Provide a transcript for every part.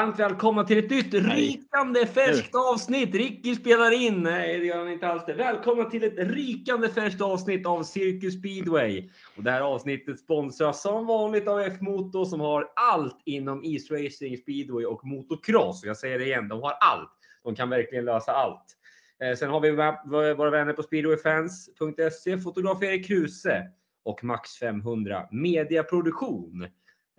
Varmt välkomna till ett nytt rikande färskt avsnitt. Ricky spelar in. Nej, det gör han inte alls det. Välkomna till ett rikande färskt avsnitt av Circus Speedway. Och det här avsnittet sponsras som vanligt av F-Motor som har allt inom East Racing, speedway och motocross. Jag säger det igen, de har allt. De kan verkligen lösa allt. Eh, Sen har vi våra vänner på speedwayfans.se, fotograf Erik Kruse och Max 500 mediaproduktion.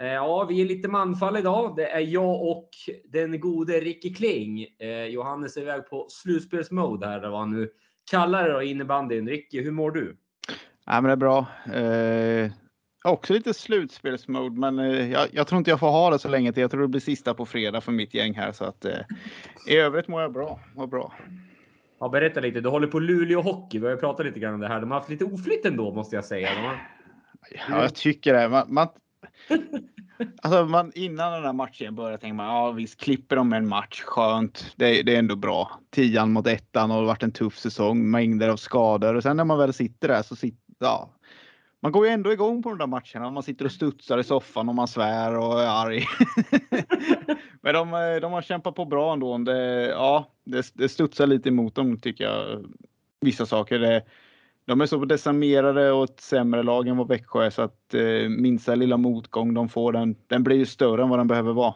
Eh, Ja, vi är lite manfall idag. Det är jag och den gode Ricky Kling. Eh, Johannes är iväg på slutspelsmode här, vad han nu kallar det då, innebandyn. Ricky, hur mår du? Ja, men det är bra. Eh, också lite slutspelsmode, men eh, jag, jag tror inte jag får ha det så länge till. Jag tror det blir sista på fredag för mitt gäng här, så att eh, i övrigt mår jag bra. Mår bra. Ja, berätta lite. Du håller på Luleå Hockey. Vi har ju pratat lite grann om det här. De har haft lite oflytt ändå, måste jag säga. Har... Ja, jag tycker det. Man, man, alltså man, innan den här matchen började tänker man, ja visst klipper de en match, skönt. Det, det är ändå bra. Tian mot ettan och det har varit en tuff säsong, mängder av skador och sen när man väl sitter där så sitter, ja. Man går ju ändå igång på de där matcherna. Man sitter och studsar i soffan och man svär och är arg. Men de, de har kämpat på bra ändå. Det, ja, det, det studsar lite emot dem tycker jag. Vissa saker. Det, de är så decimerade och ett sämre lag än vad Växjö är så att eh, minsta lilla motgång de får den, den blir ju större än vad den behöver vara.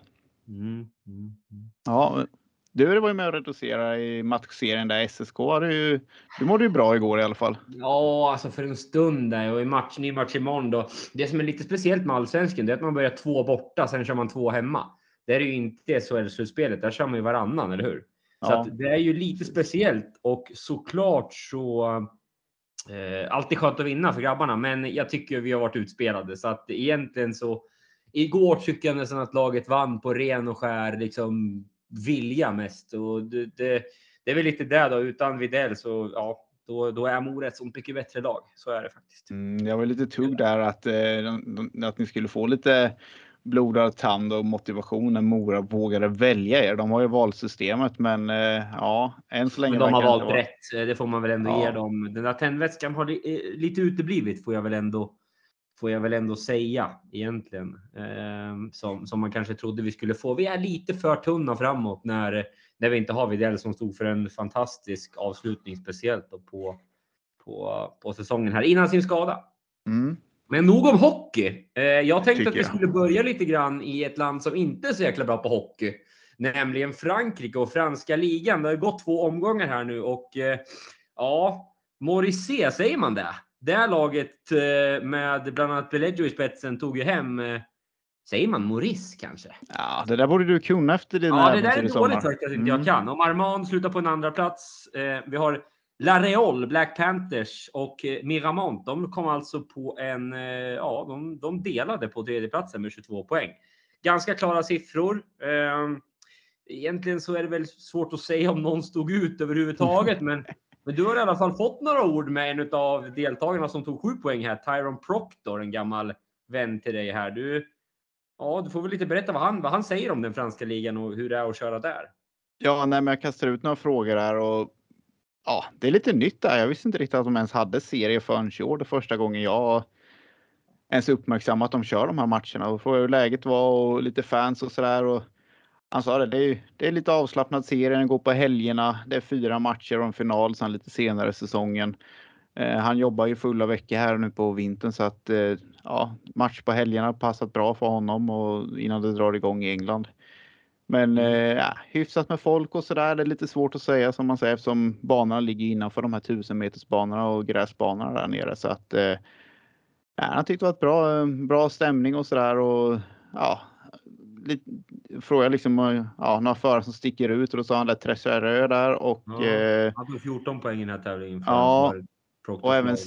Mm, mm, mm. Ja, du var ju med och reducerade i matchserien där SSK. Du, du mådde ju bra igår i alla fall. Ja, alltså för en stund där och i match, ny match imorgon då. Det som är lite speciellt med allsvenskan det är att man börjar två borta, sen kör man två hemma. Det är ju inte SHL-slutspelet, där kör man ju varannan, eller hur? Så Ja. att det är ju lite speciellt och såklart så eh, alltid skönt att vinna för grabbarna, men jag tycker vi har varit utspelade så att egentligen så igår tycker jag nästan att laget vann på ren och skär liksom vilja mest och det, det, det är väl lite det då. Utan Videll så ja, då, då är Mora ett så mycket bättre lag. Så är det faktiskt. Mm, jag var lite tugg där att, eh, att ni skulle få lite blodad tand och motivation när Mora vågade välja er. De har ju valsystemet men eh, ja, än så länge Men de har valt vara- rätt. eh, Det får man väl ändå Ja. ge dem. Den där tändvätskan har eh, lite uteblivit får jag väl ändå får jag väl ändå säga egentligen. Ehm, som, som man kanske trodde vi skulle få. Vi är lite för tunna framåt när, när vi inte har Widell som stod för en fantastisk avslutning, speciellt på, på, på säsongen här innan sin skada. Mm. Men nog om hockey. Eh, jag tänkte Tycker att vi skulle börja lite grann i ett land som inte är så jäkla bra på hockey. Nämligen Frankrike och franska ligan. Det har gått två omgångar här nu och eh, ja, Morissé, säger man det? Det här laget eh, med bland annat Beleggio i spetsen tog ju hem, säger man Maurice kanske? Ja, det där borde du kunna efter dina Ja, det där är sommar. dåligt faktiskt att inte Mm. jag kan. Om Armand slutar på en andra plats. Eh, vi har La Real, Black Panthers och eh, Miramont. De kom alltså på en, eh, ja, de, de delade på tredjeplatsen med 22 poäng. Ganska klara siffror. Eh, egentligen så är det väl svårt att säga om någon stod ut överhuvudtaget, men, men du har i alla fall fått några ord med en av deltagarna som tog 7 poäng här, Tyron Proctor, en gammal vän till dig här. Du, Ja, du får väl lite berätta vad han, vad han säger om den franska ligan och hur det är att köra där. Ja, nej, men jag kastar ut några frågor här och ja, det är lite nytt där. Jag visste inte riktigt att de ens hade serie förrän i år. Det första gången jag ens uppmärksammat att de kör de här matcherna och frågade hur läget var och lite fans och sådär. Han sa det, det är, det är lite avslappnad serie, den går på helgerna. Det är fyra matcher och en final sen lite senare i säsongen. Eh, han jobbar ju fulla veckor här nu på vintern så att eh, ja, match på helgerna passat bra för honom och innan det drar igång i England. Men eh, ja, hyfsat med folk och sådär. Det är lite svårt att säga som man säger eftersom banorna ligger innanför de här 1000 metersbanorna och gräsbanorna där nere. Så att eh, han tyckte det var ett bra, eh, bra stämning och sådär. Och ja, lite, frågade liksom eh, ja, några förare som sticker ut och då sa han där Tresserö där och Ja. eh, Han tog 14 poäng i den här tävlingen. Ja, och även.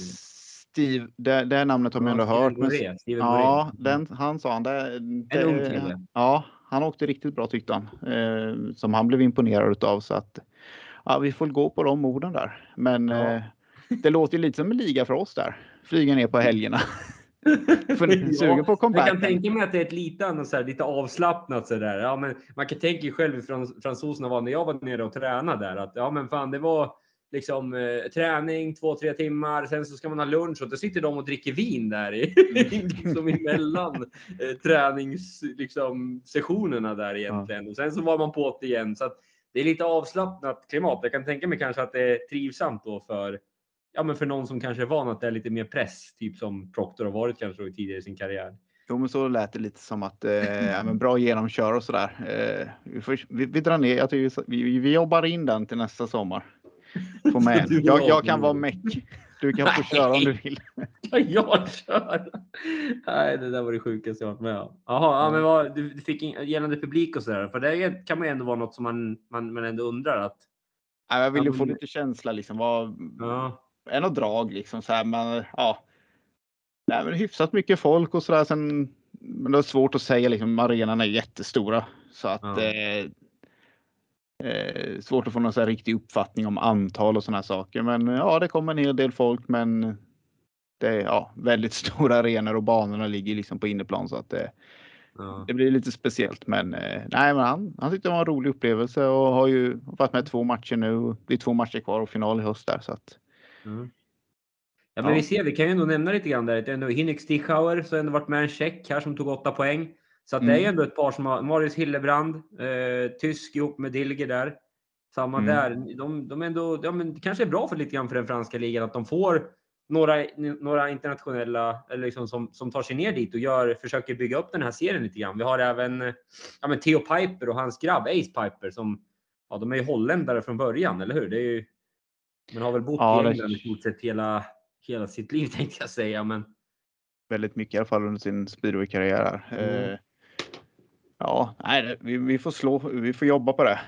Steve, det, det namnet har man ändå hört. Men, ja, den, han sa han. Det, det, ung kille. Ja, han åkte riktigt bra tyckte han. Eh, som han blev imponerad utav så att ja, vi får gå på de orden där. Men Ja. eh, det låter ju lite som en liga för oss där. Flyga ner på helgerna. För- sugen på Jag kan tänka mig att det är ett lite, så här, lite avslappnat sådär. Ja, men man kan tänka själv hur frans- fransoserna var när jag var nere och tränade där. Att, ja, men fan, det var liksom eh, träning två, tre timmar. Sen så ska man ha lunch och då sitter de och dricker vin där i, liksom emellan eh, träningssessionerna liksom, sessionerna där egentligen. Och sen så var man på det igen. Så att det är lite avslappnat klimat. Jag kan tänka mig kanske att det är trivsamt då för Ja, men för någon som kanske är van att det är lite mer press, typ som Proctor har varit kanske tidigare i sin karriär. Jo, men så lät det lite som att eh, ja, men bra genomkör och sådär. Eh, vi, får, vi, vi drar ner. Jag tycker, vi, vi jobbar in den till nästa sommar. Få med jag, jag kan vara meck. Du kan få köra om du vill. Jag köra? Nej, det där var det sjukaste jag varit med om. Jaha, ja, men vad, du, fick in, gällande publik och sådär. För det kan man ju ändå vara något som man, man, man ändå undrar att. Nej, jag vill ju Ja, få lite känsla liksom. Vad, Ja, en och drag liksom så här. Men ja. Nej, men hyfsat mycket folk och sådär. Sen, men det är svårt att säga liksom. Arenan är jättestora så att. Ja. Eh, eh, svårt att få någon så här riktig uppfattning om antal och sådana saker. Men ja, det kommer en hel del folk, men det är ja, väldigt stora arenor och banorna ligger liksom på inneplan så att det, ja. det blir lite speciellt. Men eh, nej, men han, han tyckte det var en rolig upplevelse och har ju varit med två matcher nu. Det är två matcher kvar och final i höst där så att. Mm. Ja, men Ja. vi ser, vi kan ju ändå nämna lite grann där. Det är ändå Hinnik Stichauer som ändå varit med en check här som tog åtta poäng. Så att det är ju Mm. ändå ett par som har, Marius Hillebrand, eh, tysk ihop med Dilger där. Samma Mm. där. De, de ändå, ja, men det kanske är bra för lite grann för den franska ligan att de får några, några internationella eller liksom som, som tar sig ner dit och gör, försöker bygga upp den här serien lite grann. Vi har även ja, men Theo Piper och hans grabb Ace Piper som ja, de är ju holländare från början, eller hur? Det är ju, men har väl bott Ja, i England i stort sett hela, hela sitt liv tänkte jag säga. Men väldigt mycket i alla fall under sin speedway-karriär. Mm. Eh, ja, nej, det- vi, vi får slå, vi får jobba på det.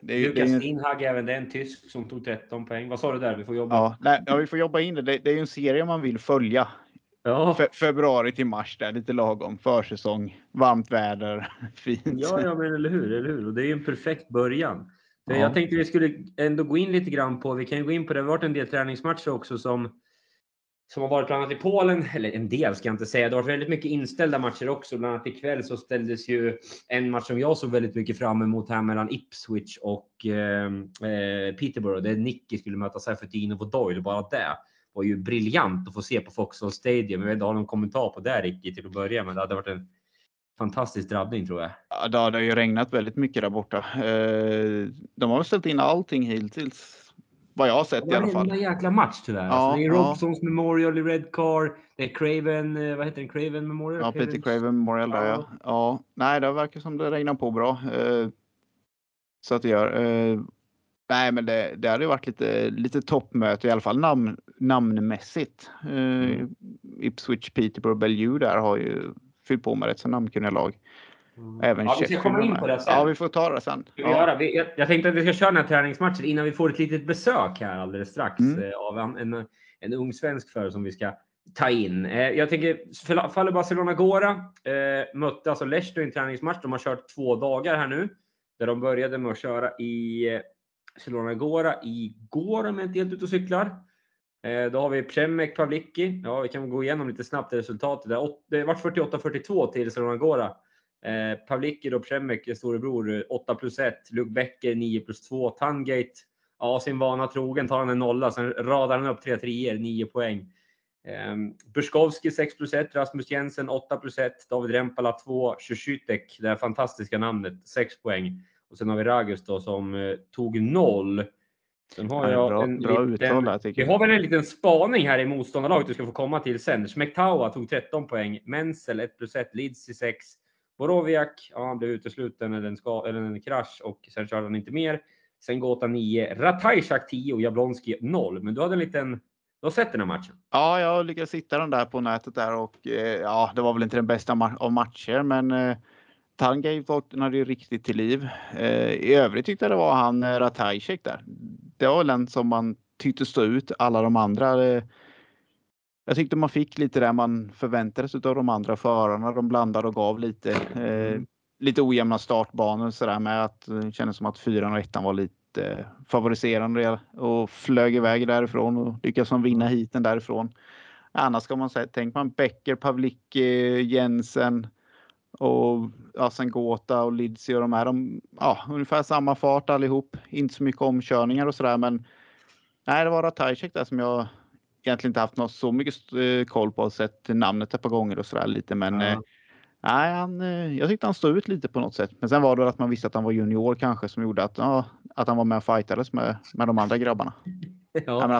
det, är, det Lukas ju- Steinhag, även det är en tysk som tog 13 poäng. Vad sa du där? Vi får jobba. ja, nej, ja, vi får jobba in det. det. Det är ju en serie man vill följa. Ja, Fe, februari till mars där, lite lagom. Försäsong, varmt väder, fint. ja, ja men eller hur, eller hur? Och det är ju en perfekt början. Ja. Jag tänkte vi skulle ändå gå in lite grann på, vi kan ju gå in på det, det har varit en del träningsmatcher också som som har varit bland annat i Polen, eller en del ska jag inte säga. Det har varit väldigt mycket inställda matcher också. Bland annat ikväll så ställdes ju en match som jag såg väldigt mycket fram emot här mellan Ipswich och ehm, eh, Peterborough. Där Nicky skulle möta Safetino och Doyle. Bara det var ju briljant att få se på Foxhall Stadium. Jag vet inte, har du någon kommentar på det Ricky till att börja med? Det hade varit en fantastisk drabbning tror jag. Ja, det har ju regnat väldigt mycket där borta. Eh, de har ställt in allting hittills. Vad jag har sett i alla fall. Varenda jäkla match tyvärr. Ja, alltså, det är ja. Robsons Memorial i Red Car. Det är Craven, eh, vad heter den? Craven Memorial? Ja, Peter Cravens- Craven Memorial där ja. Ja. ja. Nej, det verkar som det regnar på bra. Eh, så att det gör. Eh, nej, men det, det hade ju varit lite, lite toppmöte i alla fall namn, namnmässigt. Eh, Mm. Ipswich, Peterborough, Bellew där har ju fyllt på med rätt så namnkunniga lag. Mm. Även ja, vi ska komma in på det sen. Ja, vi får ta det sen. Ja. göra? Vi, jag, jag tänkte att vi ska köra den här träningsmatchen innan vi får ett litet besök här alldeles strax Mm. eh, av en, en, en ung svensk för som vi ska ta in. Eh, jag tänker, faller Barcelona Gora eh, mötte alltså Leicester i en träningsmatch. De har kört två dagar här nu. Där de började med att köra i eh, Barcelona Gora igår om jag inte helt ute och cyklar. Då har vi Przemek Pavlicki. Ja, vi kan gå igenom lite snabbt resultatet. där. Det var 48-42 till Barcelona Gora. Eh, Pavlicki och Przemek, storebror, eh, 8 plus 1. Luke Becker 9 plus 2. Tangate, ja sin vana trogen tar han en nolla. Sen radar han upp tre treor, 9 poäng. Eh, Buskowski 6 plus 1. Rasmus Jensen 8 plus 1. David Rempala 2. Sjusytek, det här fantastiska namnet, 6 poäng. Och sen har vi Ragus då som eh, tog 0. Sen har Ja, jag bra, en bra liten, uttal där tycker vi har väl en liten spaning här i motståndarlaget du ska få komma till sen. Smektawa tog 13 poäng. Menzel 1 plus 1. Lidsi 6. Borowiak, ja, han blev utesluten eller en, ska, eller en krasch och sen körde han inte mer. Sen Gota 9. Ratajczak 10 och Jablonski 0. Men du hade en liten... Du har sett den här matchen? Ja, jag lyckades hitta den där på nätet där och eh, ja, det var väl inte den bästa ma- av matcher, men eh, Tangay vaknade ju riktigt till liv. Eh, I övrigt tyckte jag det var han eh, Ratajczak där. Det var väl den som man tyckte stå ut. Alla de andra. Eh, jag tyckte man fick lite där man förväntade sig av de andra förarna. De blandade och gav lite. Eh, lite ojämna startbanor så där med att eh, det kändes som att fyran och ettan var lite favoriserande och flög iväg därifrån och lyckades de vinna hiten därifrån. annars ska man säga, tänker man Becker, Pavlicki, Jensen och ja, sen Gåta och Lidsi och de här. De, ja, ungefär samma fart allihop. Inte så mycket omkörningar och sådär men nej, det var Ratajczyk där som jag egentligen inte haft något så mycket eh, koll på. Sett namnet ett par gånger och sådär lite men Ja. eh, Nej, han, eh, jag tyckte han stod ut lite på något sätt. Men sen var det att man visste att han var junior kanske som gjorde att, ja, att han var med och fightades med, med de andra grabbarna. Ja. Ja, han,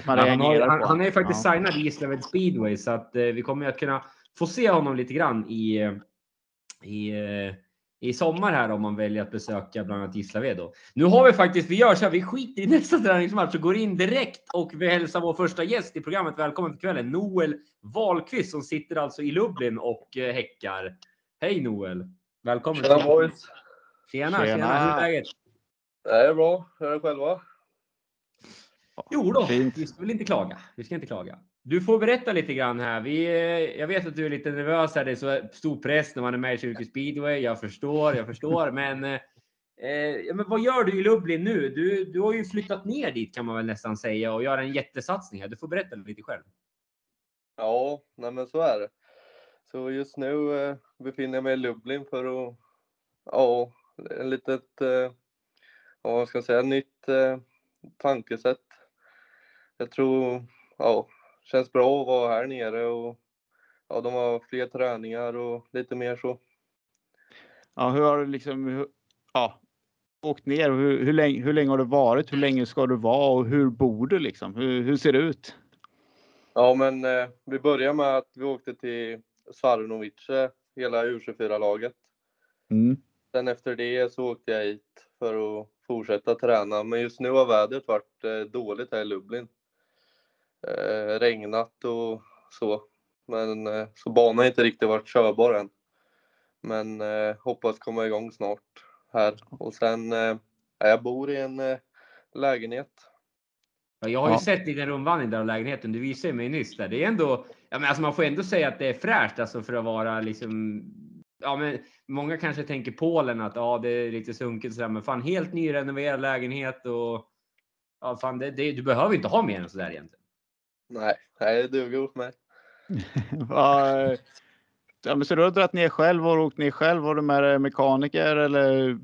har, han, han är ju faktiskt Ja. signad i Gislaved Speedway så att eh, vi kommer att kunna få se honom lite grann i, i, eh, i sommar här om man väljer att besöka bland annat Gislaved. Då. Nu har vi faktiskt, vi gör så här, vi skiter i nästa träningsmatch och går in direkt och vi hälsar vår första gäst i programmet välkommen till kvällen. Noel Wahlqvist som sitter alltså i Lublin och eh, häckar. Hej Noel! Välkommen! Tjena boys! Tjena, tjena! Tjena. Hur är läget? Det är bra. Hur är det själva? Jo då, Fint. vi ska väl inte klaga. Vi ska inte klaga. Du får berätta lite grann här. Vi, eh, jag vet att du är lite nervös här. Det är så stor press när man är med i Cirkus Speedway. Jag förstår, jag förstår. Men, eh, eh, men vad gör du i Lublin nu? Du, du har ju flyttat ner dit kan man väl nästan säga och gör en jättesatsning här. Du får berätta lite själv. Ja, nej men så är det. Så just nu eh, befinner jag mig i Lublin för att, ja, en litet, eh, vad ska jag säga, nytt eh, tankesätt. Jag tror, ja, känns bra att vara här nere och ja, de har fler träningar och lite mer så. Ja, hur har du liksom, hur, ja, åkt ner? Hur, hur, länge, hur länge har du varit? Hur länge ska du vara och hur bor du liksom? Hur, hur ser det ut? Ja, men eh, vi börjar med att vi åkte till Sarnovice, hela U24-laget. Mm. Sen efter det så åkte jag hit för att fortsätta träna. Men just nu har vädret varit eh, dåligt här i Lublin. Eh, regnat och så. Men eh, så banan har inte riktigt varit körbar än. Men eh, hoppas komma igång snart här. Och sen, eh, jag bor i en eh, lägenhet. Ja, Jag har ju Ja. sett lite rundvandring där av lägenheten. Du visade mig nyss där. Det är ändå, ja, men alltså man får ändå säga att det är fräscht alltså för att vara liksom. Ja, men många kanske tänker Polen att ja, det är lite sunkigt sådär, men fan helt nyrenoverad lägenhet och ja, fan det, det, du behöver inte ha mer än sådär egentligen. Nej, nej det duger åt mig. Ja, ja, men så du har dragit ner själv och åkt ner själv? Var du med dig mekaniker eller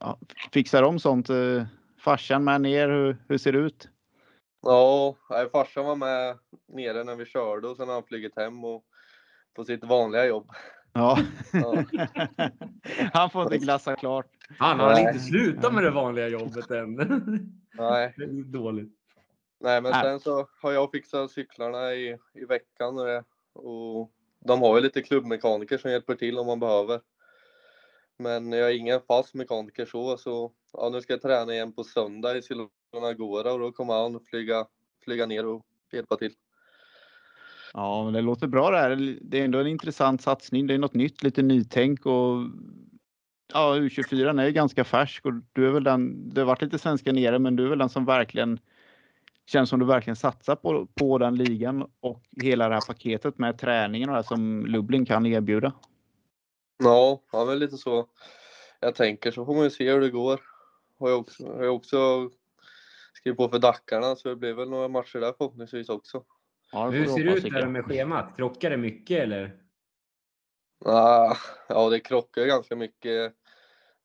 ja, fixar de sånt? Eh, Farsan med ner? Hur, hur ser det ut? Ja, nej, farsan var med nere när vi körde och sen har han flugit hem och på sitt vanliga jobb. Ja. Ja. Han får inte glassa klart. Han har Nej. inte slutat med det vanliga jobbet än. Nej, Det är dåligt. Nej, men Nej. sen så har jag fixat cyklarna i, i veckan och, det, och de har ju lite klubbmekaniker som hjälper till om man behöver. Men jag är ingen fast mekaniker så, så ja, nu ska jag träna igen på söndag i Silonagora och då kommer han flyga, flyga ner och hjälpa till. Ja, men det låter bra det här. Det är ändå en intressant satsning. Det är något nytt, lite nytänk och ja, U24 är ju ganska färsk och du är väl den. Det har varit lite svenska nere, men du är väl den som verkligen känns som du verkligen satsar på, på den ligan och hela det här paketet med träningen och det som Lublin kan erbjuda. Ja, ja men lite så jag tänker så får man ju se hur det går. Har jag också, har jag också skrivit på för Dackarna så det blir väl några matcher där förhoppningsvis också. Ja, Hur ser du det ut där med schemat? Krockar det mycket eller? Ah, ja, det krockar ganska mycket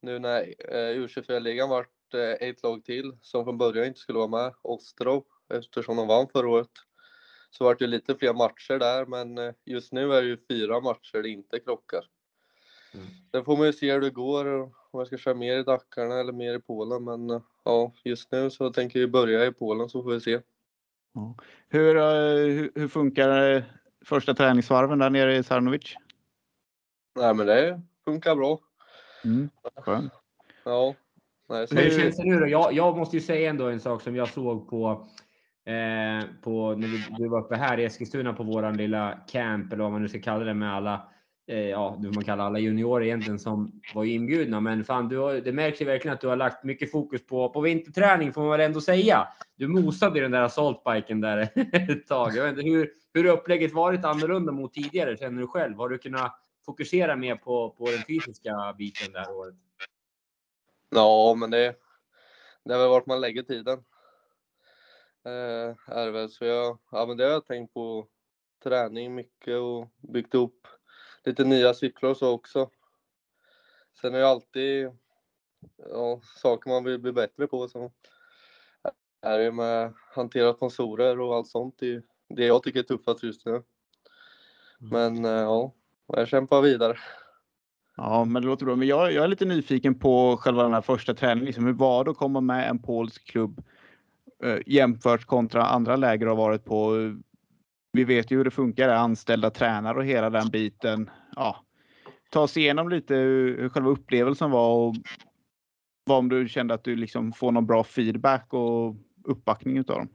nu när eh, U24-ligan vart eh, ett lag till som från början inte skulle vara med, Ostro, eftersom de vann förra året. Så vart det lite fler matcher där, men eh, just nu är det ju fyra matcher det inte krockar. Mm. Sen får man ju se hur det går, och om jag ska köra mer i Dakarna eller mer i Polen, men eh, ja, just nu så tänker jag börja i Polen så får vi se. Hur, eh, hur, hur funkar första träningsvarven där nere i Sarnovic? Nej, men det funkar bra. Mm, skönt. Ja. Nej, så Hur känns det nu då? Jag, jag måste ju säga ändå en sak som jag såg på, eh, på när vi, du var uppe här i Eskilstuna på våran lilla camp eller vad man nu ska kalla det med alla, eh, ja, det man kallar alla juniorer egentligen som var inbjudna. Men fan, du har, det märks ju verkligen att du har lagt mycket fokus på, på vinterträning får man väl ändå säga. Du mosade i den där assaultbiken där ett tag. Jag vet inte, hur, hur har upplägget varit annorlunda mot tidigare känner du själv? Har du kunnat fokusera mer på, på den fysiska biten det här året? Ja, men det, det är väl vart man lägger tiden. Eh, är väl. Så jag, ja, men det har jag tänkt på träning mycket och byggt upp lite nya cyklar och så också. Sen är det alltid ja, saker man vill bli bättre på. Så är det med att hantera sponsorer och allt sånt. Det är det jag tycker är tuffast just nu. Men eh, ja, jag kämpar vidare. Ja, men det låter bra. Men jag, jag är lite nyfiken på själva den här första träningen. Liksom, hur var det att komma med en polsk klubb Eh, jämfört kontra andra läger har varit på? Vi vet ju hur det funkar, anställda tränare och hela den biten. Ja, ta oss igenom lite hur, själva upplevelsen var och vad om du kände att du liksom får någon bra feedback och uppbackning utav dem?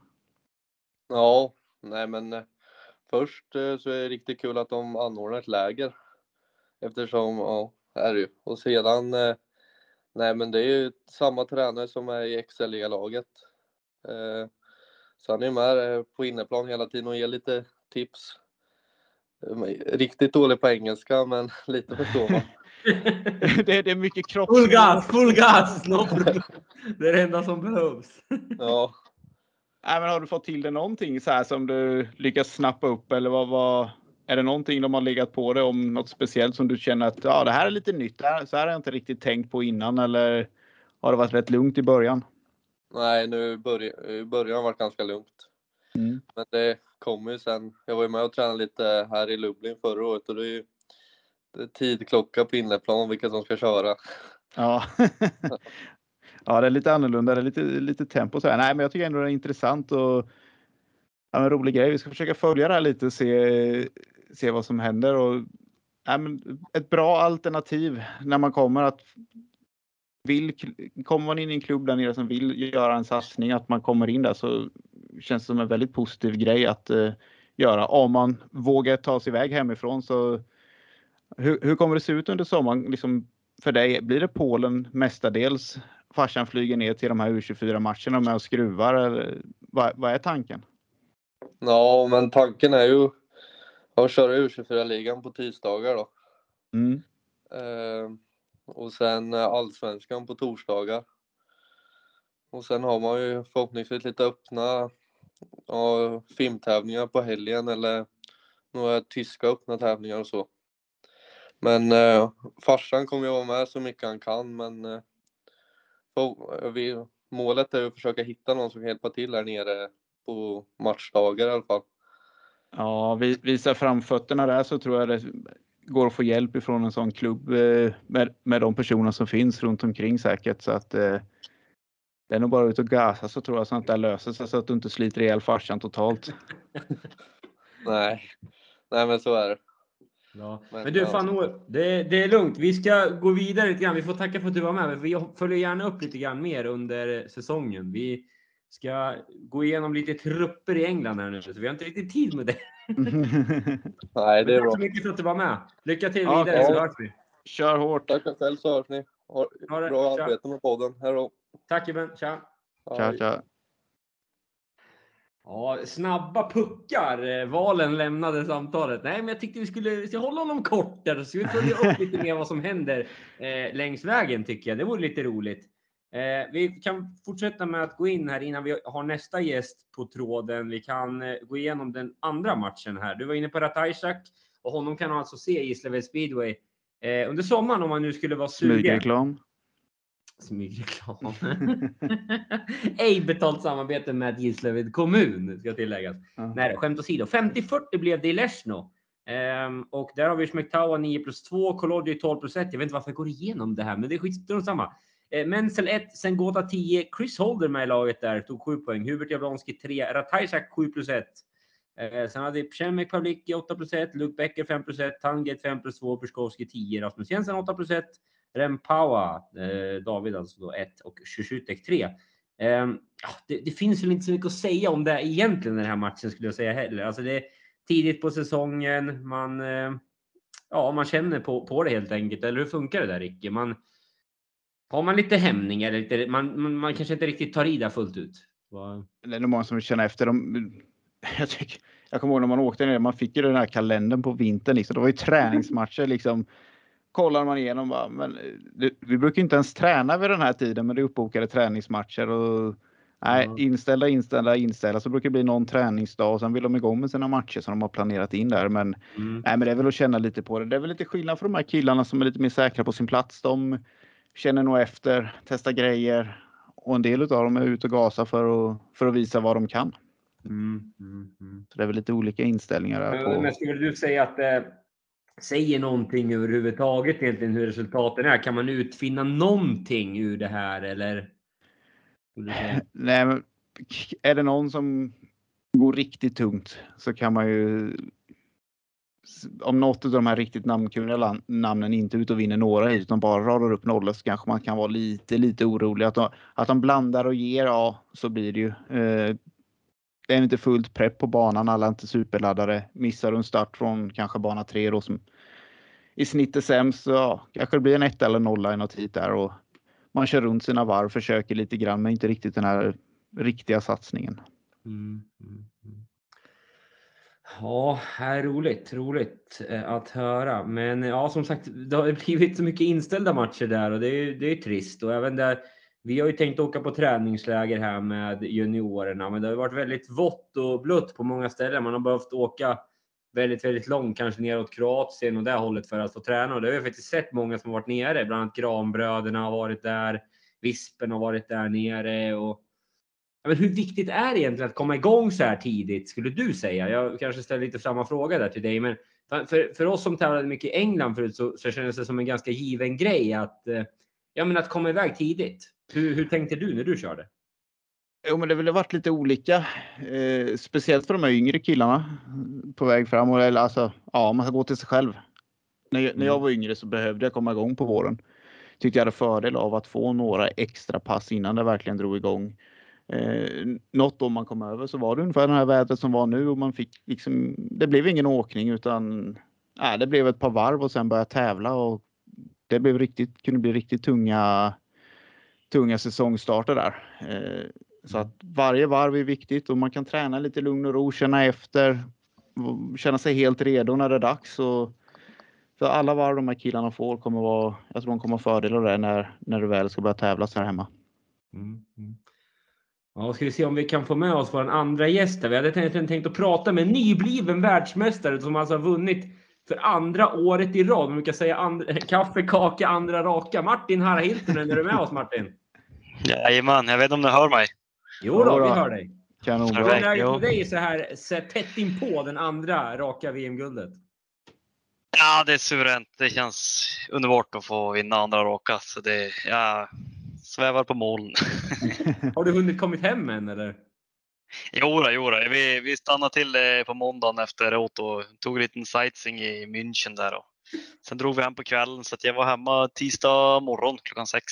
Ja, nej men eh, först eh, så är det riktigt kul att de anordnar ett läger. Eftersom, ja, är det ju. Och sedan, nej men det är ju samma tränare som är i XL-laget. Eh, så han är med eh, på inneplan hela tiden och ger lite tips. Eh, Riktigt dålig på engelska, men lite förstår man. det, det är mycket kropp. Full gas, full gas! Det är det enda som behövs. Ja, Nej, men har du fått till det någonting så här som du lyckas snappa upp eller vad, vad är det någonting de har legat på dig om något speciellt som du känner att ja, det här är lite nytt. Det här, så här har jag inte riktigt tänkt på innan eller har det varit rätt lugnt i början? Nej nu början, i början har varit ganska lugnt. Mm. Men det kommer ju sen. Jag var ju med och tränade lite här i Lublin förra året och det är ju det är tidklocka på inneplan vilka som ska köra. Ja. ja, det är lite annorlunda. Det är lite, lite tempo så här. Nej, men jag tycker ändå det är intressant och ja, en rolig grej. Vi ska försöka följa det här lite och se, se vad som händer. Och, ja, men ett bra alternativ när man kommer att vill, kommer man in i en klubb där nere som vill göra en satsning, att man kommer in där så känns det som en väldigt positiv grej att eh, göra. Om man vågar ta sig iväg hemifrån så hur, hur kommer det se ut under sommaren liksom för dig? Blir det Polen mestadels? Farsan flyger ner till de här U24 matcherna med och skruvar. Eller, vad, vad är tanken? Ja, men tanken är ju att köra U24-ligan på tisdagar då. Mm. Eh, och sen eh, allsvenskan på torsdagar. Och sen har man ju förhoppningsvis lite öppna ja, filmtävlingar på helgen eller några tyska öppna tävlingar och så. Men eh, farsan kommer ju vara med så mycket han kan men eh, för, eh, vi, målet är ju att försöka hitta någon som kan hjälpa till här nere på matchdagar i alla fall. Ja, vi, visa framfötterna där så tror jag det går att få hjälp ifrån en sån klubb eh, med, med de personer som finns runt omkring säkert. Så att eh, det är nog bara ut och gasa så tror jag sånt där löser sig så att du inte sliter ihjäl farsan totalt. Nej, nej men så är det. Ja. Men, Men du, ja. fan, Noel, det, det är lugnt. Vi ska gå vidare lite grann. Vi får tacka för att du var med. men Vi följer gärna upp lite grann mer under säsongen. Vi ska gå igenom lite trupper i England här nu, så vi har inte riktigt tid med det. Nej, det är Men tack bra. så mycket för att du var med. Lycka till Ja, vidare så hörs vi. Kör hårt! Tack själv så hörs ni. Ha Ha det. bra Tja. arbete med podden. Hej då. Tack Eben. Tja! Tja, tja. Ja, snabba puckar. Eh, Valen lämnade samtalet. Nej, men jag tyckte vi skulle, vi ska hålla honom kort där. Så ska vi följa upp lite mer vad som händer eh, längs vägen tycker jag. Det vore lite roligt. Eh, vi kan fortsätta med att gå in här innan vi har nästa gäst på tråden. Vi kan eh, gå igenom den andra matchen här. Du var inne på Ratajczak och honom kan man alltså se i Gislaved speedway eh, under sommaren om man nu skulle vara sugen. Smygreklam. Smygreklam. Ej betalt samarbete med Gislaved kommun ska tilläggas. Ja. Nej, skämt åsido. 50-40 blev det i Leshno. Ehm, och där har vi Schmektawa 9 plus 2, Kolodji 12 plus 1. Jag vet inte varför jag går igenom det här, men det är skitstrunt samma. Eh, Menzel 1, Sengota 10, Chris Holder med i laget där, tog 7 poäng. Hubert Jablonski 3, Ratajsak 7 plus 1. Eh, sen hade vi Przemek Pavlicki 8 plus 1, Luke Becker 5 plus 1, Tanget 5 plus 2, Puskowski 10, Rasmus Jensen 8 plus 1, Rempawa, eh, David alltså då 1 och Shushutek 3. Eh, det, det finns väl inte så mycket att säga om det egentligen den här matchen skulle jag säga heller. Alltså det är tidigt på säsongen. Man, eh, ja, man känner på, på det helt enkelt. Eller hur funkar det där Ricky? Man, har man lite hämning eller lite, man, man, kanske inte riktigt tar i där fullt ut? Vad- Det är nog många som känner efter. De, jag, tycker, jag kommer ihåg när man åkte ner, man fick ju den här kalendern på vintern. Liksom. Det var ju träningsmatcher. Liksom. Kollar man igenom bara, men det, vi brukar inte ens träna vid den här tiden, men det är uppbokade träningsmatcher. Och, Nej, inställda, inställda, inställda. Så brukar det bli någon träningsdag och sen vill de igång med sina matcher som de har planerat in där. Men, Mm. nej, men det är väl att känna lite på det. Det är väl lite skillnad för de här killarna som är lite mer säkra på sin plats. De känner nog efter, testar grejer och en del av dem är ute och gasar för att, för att visa vad de kan. Mm. Mm. Mm. Så det är väl lite olika inställningar där. Men, På. men skulle du säga att det säger någonting överhuvudtaget egentligen hur resultaten är? Kan man utfinna någonting ur det här eller? Nej, men är det någon som går riktigt tungt så kan man ju om något av de här riktigt namnkunniga namnen inte ut ute och vinner några utan bara radar upp nollor så kanske man kan vara lite, lite orolig. Att de, att de blandar och ger, ja, så blir det ju. Eh, det är inte fullt prepp på banan, alla är inte superladdade. Missar du en start från kanske bana tre då som i snitt är sämst, så ja, kanske det blir en etta eller nolla i något hit där och man kör runt sina varv, försöker lite grann, men inte riktigt den här riktiga satsningen. Mm, mm. Ja, är roligt, roligt eh, att höra. Men ja, som sagt, det har blivit så mycket inställda matcher där och det är, det är trist. Och även där, vi har ju tänkt åka på träningsläger här med juniorerna, men det har varit väldigt vått och blött på många ställen. Man har behövt åka väldigt, väldigt långt, kanske neråt Kroatien och det hållet för att få träna. Och det har vi faktiskt sett många som har varit nere, bland annat Granbröderna har varit där, Vispen har varit där nere och men hur viktigt är det egentligen att komma igång så här tidigt skulle du säga? Jag kanske ställer lite samma fråga där till dig, men för, för oss som tävlade mycket i England förut så, så kändes det som en ganska given grej att, eh, ja, men att komma iväg tidigt. Hur, hur tänkte du när du körde? Jo, men det har väl varit lite olika, eh, speciellt för de här yngre killarna på väg fram. Och, eller, alltså, ja, man ska gå till sig själv. När, jag- när jag Mm. var yngre så behövde jag komma igång på våren. Tyckte jag hade fördel av att få några extra pass innan det verkligen drog igång. Eh, något år man kom över så var det ungefär det här vädret som var nu och man fick liksom, det blev ingen åkning utan nej, det blev ett par varv och sen börja tävla och det blev riktigt, kunde bli riktigt tunga, tunga säsongstarter där. Eh, så att varje varv är viktigt och man kan träna lite lugn och ro, känna efter, och känna sig helt redo när det är dags. Och för alla varv de här killarna får kommer vara, jag tror de kommer ha fördel av det när, när det väl ska börja tävlas här hemma. Mm, mm. Ja, ska vi se om vi kan få med oss vår andra gäst. här. Vi hade tänkt, tänkt att prata med en nybliven världsmästare som alltså har vunnit för andra året i rad. Man brukar säga andra, kaffe, kaka, andra raka. Martin Harra Hiltunen, är du med oss Martin? Jajamän, jag vet inte om ni hör mig. Jo då, vi hör dig. Kanonbra. Hur är läget med dig så här så tätt inpå den andra raka VM-guldet? Ja, det är suveränt. Det känns underbart att få vinna andra raka. Så det, jag svävar på moln. Har du hunnit kommit hem än eller? Jo, då, jo då. Vi, vi stannade till eh, på måndagen efteråt och tog en liten sightseeing i München där. Och sen drog vi hem på kvällen så att jag var hemma tisdag morgon klockan sex.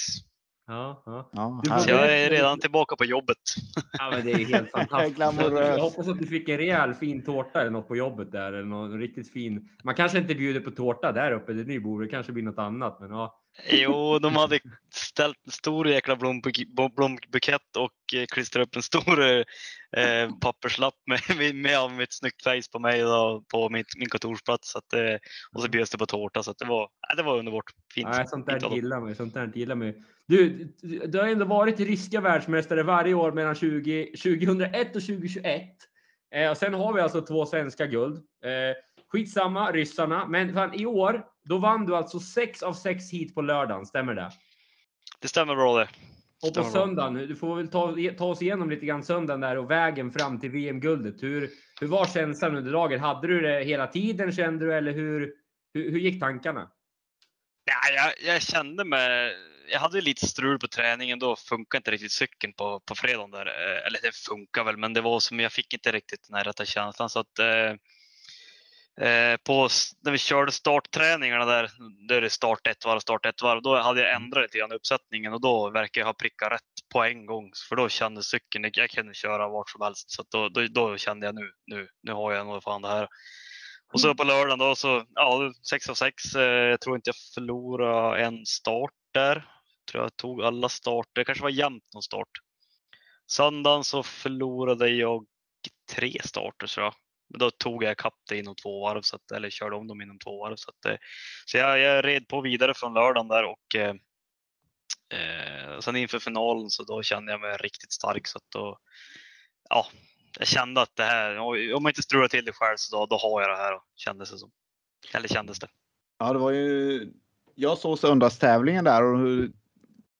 Ja, ja. Ja, Så jag är redan tillbaka på jobbet. ja men det är helt fantastiskt. Jag hoppas att du fick en rejäl fin tårta eller något på jobbet där. Eller någon riktigt fin. Man kanske inte bjuder på tårta där uppe där ni bor. Det kanske blir något annat. Men ja. Jo, de hade ställt en stor jäkla blombuk- blombukett och eh, klistrat upp en stor eh, papperslapp med, med, med mitt snyggt face på mig då, på mitt, min kontorsplats. Så att, eh, och så bjöds det på tårta så det, var, det var underbart. Fint. Nej, sånt där gillar man. Sånt där gillar man du, du har ändå varit ryska världsmästare varje år mellan 20, 2001 och 2021. Eh, och sen har vi alltså två svenska guld. Eh, skitsamma, ryssarna. Men fan, i år, då vann du alltså sex av sex hit på lördagen. Stämmer det? Det stämmer bra det. Och på söndagen, du får väl ta, ta oss igenom lite grann söndagen där och vägen fram till VM-guldet. Hur, hur var känslan under dagen? Hade du det hela tiden kände du eller hur, hur, hur gick tankarna? Ja, jag, jag kände mig, jag hade lite strul på träningen då funkar inte riktigt cykeln på, på fredagen där. Eh, Eller det funkar väl, men det var som jag fick inte riktigt den här rätta känslan så att eh, eh, på, när vi körde startträningarna där, då är det start ett varv, start ett varv, då hade jag ändrat lite grann uppsättningen och då verkar jag ha prickat rätt på en gång. För då kände cykeln, jag- kunde köra vart som helst. Så då, då, då kände jag nu, nu, nu har jag nog fan det här. Och så på lördagen då så, ja, 6 av 6. Jag tror inte jag förlorade en start där. Jag tror jag tog alla starter. Det kanske var jämnt någon start. Söndagen så förlorade jag tre starter tror jag. Men då tog jag ikapp det inom två varv, så att, eller körde om dem inom två varv. Så, att, eh, så jag, jag red på vidare från lördagen där och eh, Eh, sen inför finalen så då kände jag mig riktigt stark så att då, ja, jag kände att det här, om jag inte strular till det själv så då, då har jag det här kändes det som. Eller kändes det. Ja, det var ju. Jag såg söndagstävlingen där och hur,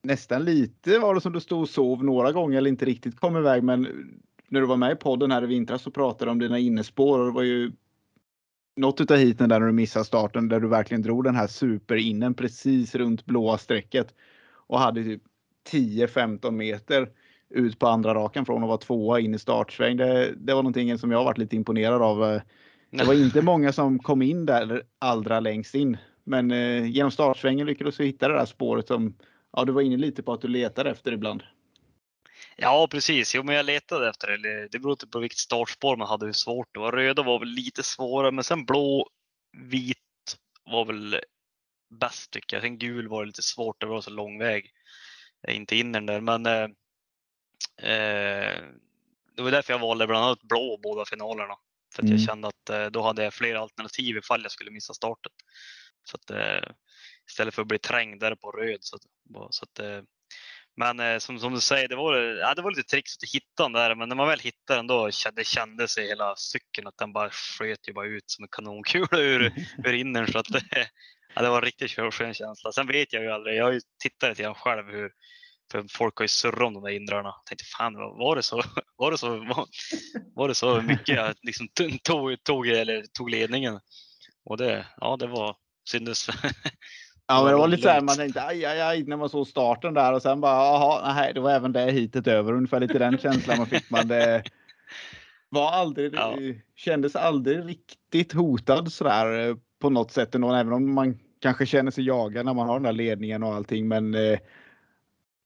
nästan lite var det som du stod och sov några gånger eller inte riktigt kom iväg. Men när du var med i podden här i vintras så pratade du om dina innespår och det var ju något utav heaten där du missade starten där du verkligen drog den här superinnen precis runt blåa strecket och hade typ 10-15 meter ut på andra rakan från att vara tvåa in i startsväng. Det, det var någonting som jag varit lite imponerad av. Det var inte många som kom in där allra längst in, men eh, genom startsvängen lyckades du hitta det där spåret som ja, du var inne lite på att du letade efter ibland. Ja, precis. Jo, men jag letade efter det. Det berodde på vilket startspår man hade, hur svårt det var. Röda var väl lite svårare, men sen blå, vit var väl bäst tycker jag. Sen gul var det lite svårt, det var så lång väg inte in den där. Men eh, eh, det var därför jag valde bland annat blå båda finalerna. För att mm. jag kände att eh, då hade jag fler alternativ ifall jag skulle missa starten. Så att, eh, istället för att bli trängd där på röd. Så, så att, eh, men eh, som, som du säger, det var, ja, det var lite trixigt att hitta den där. Men när man väl hittade den då det kändes i hela cykeln att den bara sköt ju bara ut som en kanonkula ur, ur innern. Så att, ja, det var en riktigt skön känsla. Sen vet jag ju aldrig, jag har ju tittat lite grann själv hur för folk har ju surrat om de där indrarna. Jag tänkte fan, var det så, var det så, var, var det så mycket jag liksom tog, tog, eller tog ledningen? Och det, ja, det var syndes. Ja, men det var lite så här, man tänkte aj, aj, aj när man såg starten där och sen bara jaha, nej, det var även det hitet över. Ungefär lite den känslan man fick. Man det var aldrig, ja. kändes aldrig riktigt hotad så där eh, på något sätt ändå, även om man kanske känner sig jagad när man har den där ledningen och allting. Men eh,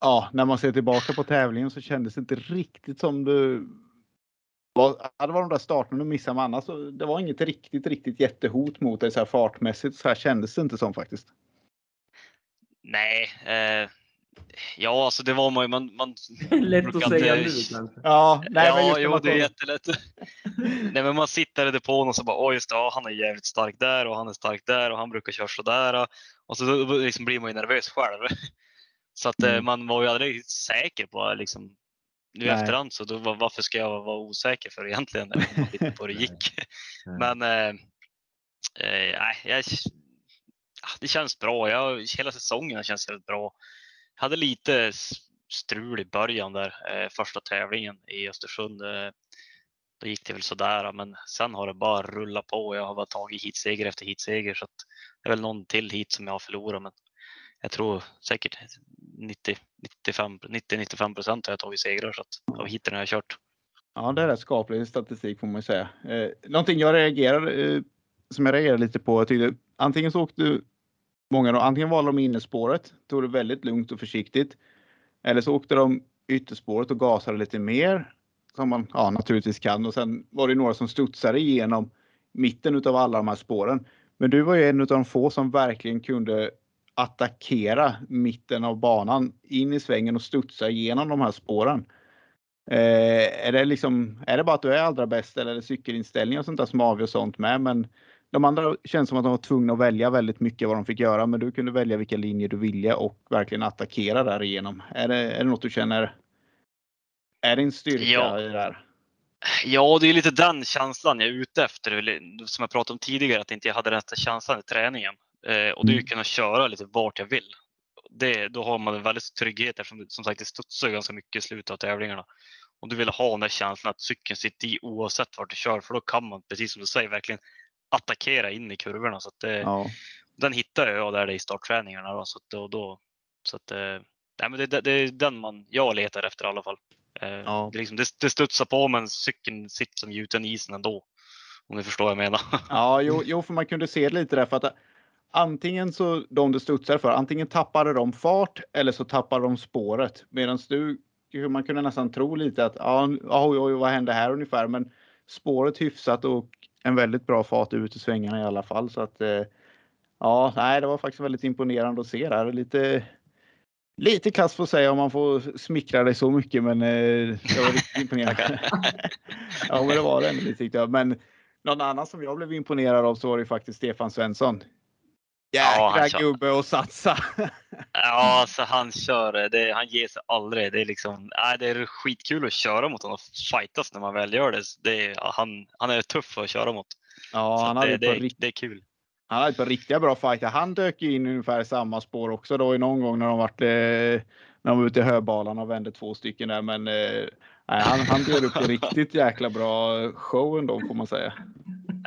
ja, när man ser tillbaka på tävlingen så kändes det inte riktigt som du var, det var de där starterna du missade, men annars det var inget riktigt, riktigt jättehot mot dig så här fartmässigt. Så här kändes det inte som faktiskt. Nej, eh, ja alltså det var man ju. Man, man Lätt att säga nu kanske. Ja, nej, ja men jo, det är jättelätt. nej, men man sitter i depån och så bara, oj just det, ja, han är jävligt stark där och han är stark där och han brukar köra så där. Och så liksom blir man ju nervös själv. Så att eh, mm. man var ju aldrig säker på liksom, nu Nej. efterhand så då, varför ska jag vara osäker för egentligen? Lite på det gick. Men eh, eh, jag, det känns bra. Jag, hela säsongen känns väldigt bra. Jag hade lite strul i början där, eh, första tävlingen i Östersund. Eh, då gick det väl sådär, men sen har det bara rullat på. Jag har bara tagit hitseger efter hitseger så att det är väl någon till hit som jag har förlorat. Men jag tror säkert 90-95 procent har jag tagit segrar så att av hiten har jag kört. Ja, det är rätt skaplig statistik får man ju säga. Eh, någonting jag reagerar eh, som jag reagerar lite på. Jag tyckte, antingen så åkte du många då, antingen valde de innerspåret, tog det väldigt lugnt och försiktigt. Eller så åkte de ytterspåret och gasade lite mer som man ja, naturligtvis kan. Och sen var det några som studsade igenom mitten av alla de här spåren. Men du var ju en av de få som verkligen kunde attackera mitten av banan in i svängen och studsa igenom de här spåren. Eh, är, det liksom, är det bara att du är allra bäst eller är det cykelinställningar och sånt där som avgör sånt med? Men de andra känns som att de var tvungna att välja väldigt mycket vad de fick göra, men du kunde välja vilka linjer du ville och verkligen attackera därigenom. Är det, är det något du känner är din styrka ja. i det här? Ja, det är lite den känslan jag är ute efter. Som jag pratade om tidigare, att inte jag hade den känslan i träningen. Eh, och det är att mm. kunna köra lite vart jag vill. Det, då har man en väldigt trygghet eftersom som sagt det studsar ganska mycket i slutet av tävlingarna. Och du vill ha den där känslan att cykeln sitter i oavsett vart du kör för då kan man precis som du säger verkligen attackera in i kurvorna. Så det, ja. Den hittar jag där i startträningarna. Då, så att, och då, så att, eh, nej, men det, det, är den man, jag letar efter i alla fall. Eh, ja. Det, liksom, det, det studsar på men cykeln sitter som gjuten i isen ändå. Om ni förstår vad jag menar. Ja, jo, jo, för man kunde se lite där för att antingen så de du studsar för, antingen tappade de fart eller så tappade de spåret. Medan du, man kunde nästan tro lite att ja, oj, oj, vad hände här ungefär? Men spåret hyfsat och en väldigt bra fart ut i svängarna i alla fall. Så att eh, ja, nej, det var faktiskt väldigt imponerande att se där. Lite, lite kass får säga om man får smickra dig så mycket, men eh, det var riktigt imponerande. ja, men det var det ändå tyckte jag. Men någon annan som jag blev imponerad av så var det faktiskt Stefan Svensson. Jäkla kör. gubbe att satsa. Ja, alltså han kör, det, han ger sig aldrig. Det är liksom, nej, det är skitkul att köra mot honom och fightas när man väl gör det. det är, ja, han, han är tuff att köra mot. Ja, Så han hade, det, det, rikt- det är kul. han hade ett par riktiga bra fighter. Han dök ju in ungefär i samma spår också då i någon gång när de vart eh, när de var ute i höbalan och vände två stycken där. Men eh, nej, han, han bjöd upp en riktigt jäkla bra show ändå får man säga.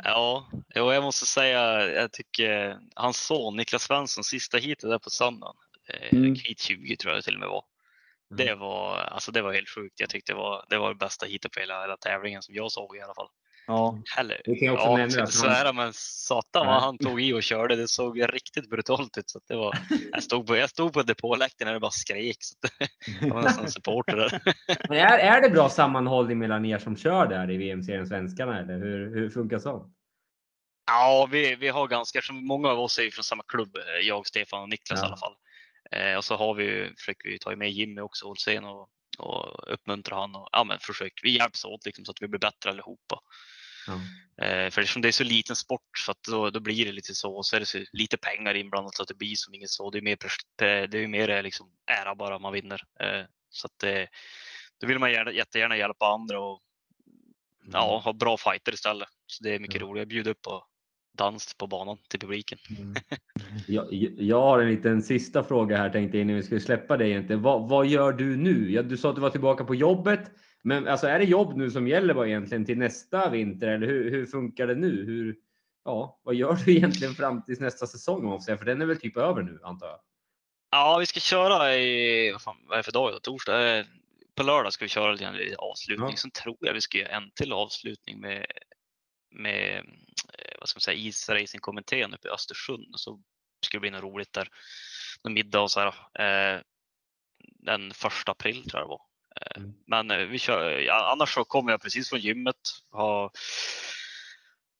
Ja, jo, jag måste säga, jag tycker hans son Niklas Svensson, sista heatet där på söndagen, eh, Mm. heat 20 tror jag det till och med var. Det var, alltså det var helt sjukt. Jag tyckte det var det, var det bästa heatet på hela, hela tävlingen som jag såg i alla fall. Ja, Heller. Det kan jag också ja, nämna att han- svära men satan vad han tog i och körde. Det såg riktigt brutalt ut. Så att det var, jag, stod på, jag stod på depåläktaren när det bara skrek. Så att det, jag var nästan supporter där. Men är, är det bra sammanhållning mellan er som kör där i VM-serien Svenskarna eller hur, hur funkar sånt? Ja, vi, vi har ganska, som många av oss är från samma klubb, eh, jag, Stefan och Niklas Ja. i alla fall. Eh, och så har vi, försöker vi ta med Jimmy också, Olsén och, och uppmuntra han och ja, men försök, vi hjälps åt liksom, så att vi blir bättre allihopa. Eh, för eftersom det är så liten sport så att då, då blir det lite så och så är det så lite pengar inblandat så att det blir som inget så. Det är mer, det är mer eh, liksom ära bara man vinner. Eh, så att det, då vill man gärna, jättegärna hjälpa andra och ja, ha bra fighter istället. Så det är mycket Ja. roligare. Bjuda upp på dans på banan till publiken. Jag, jag har en liten sista fråga här tänkte jag innan vi skulle släppa dig. Vad, vad gör du nu? Du sa att du var tillbaka på jobbet. Men alltså är det jobb nu som gäller bara egentligen till nästa vinter eller hur, hur funkar det nu? Hur, ja, vad gör du egentligen fram till nästa säsong? För den är väl typ över nu antar jag? Ja, vi ska köra i, vad, fan, vad är det för dag idag? Torsdag? Eh, På lördag ska vi köra lite avslutning. Ja. Sen tror jag vi ska göra en till avslutning med, med eh, vad ska man säga, isracingkommittén uppe i Östersund. Så ska det bli något roligt där. Någon middag och så här. Eh, den första april tror jag det var. Mm. Men eh, vi kör, ja, annars så kommer jag precis från gymmet. Har,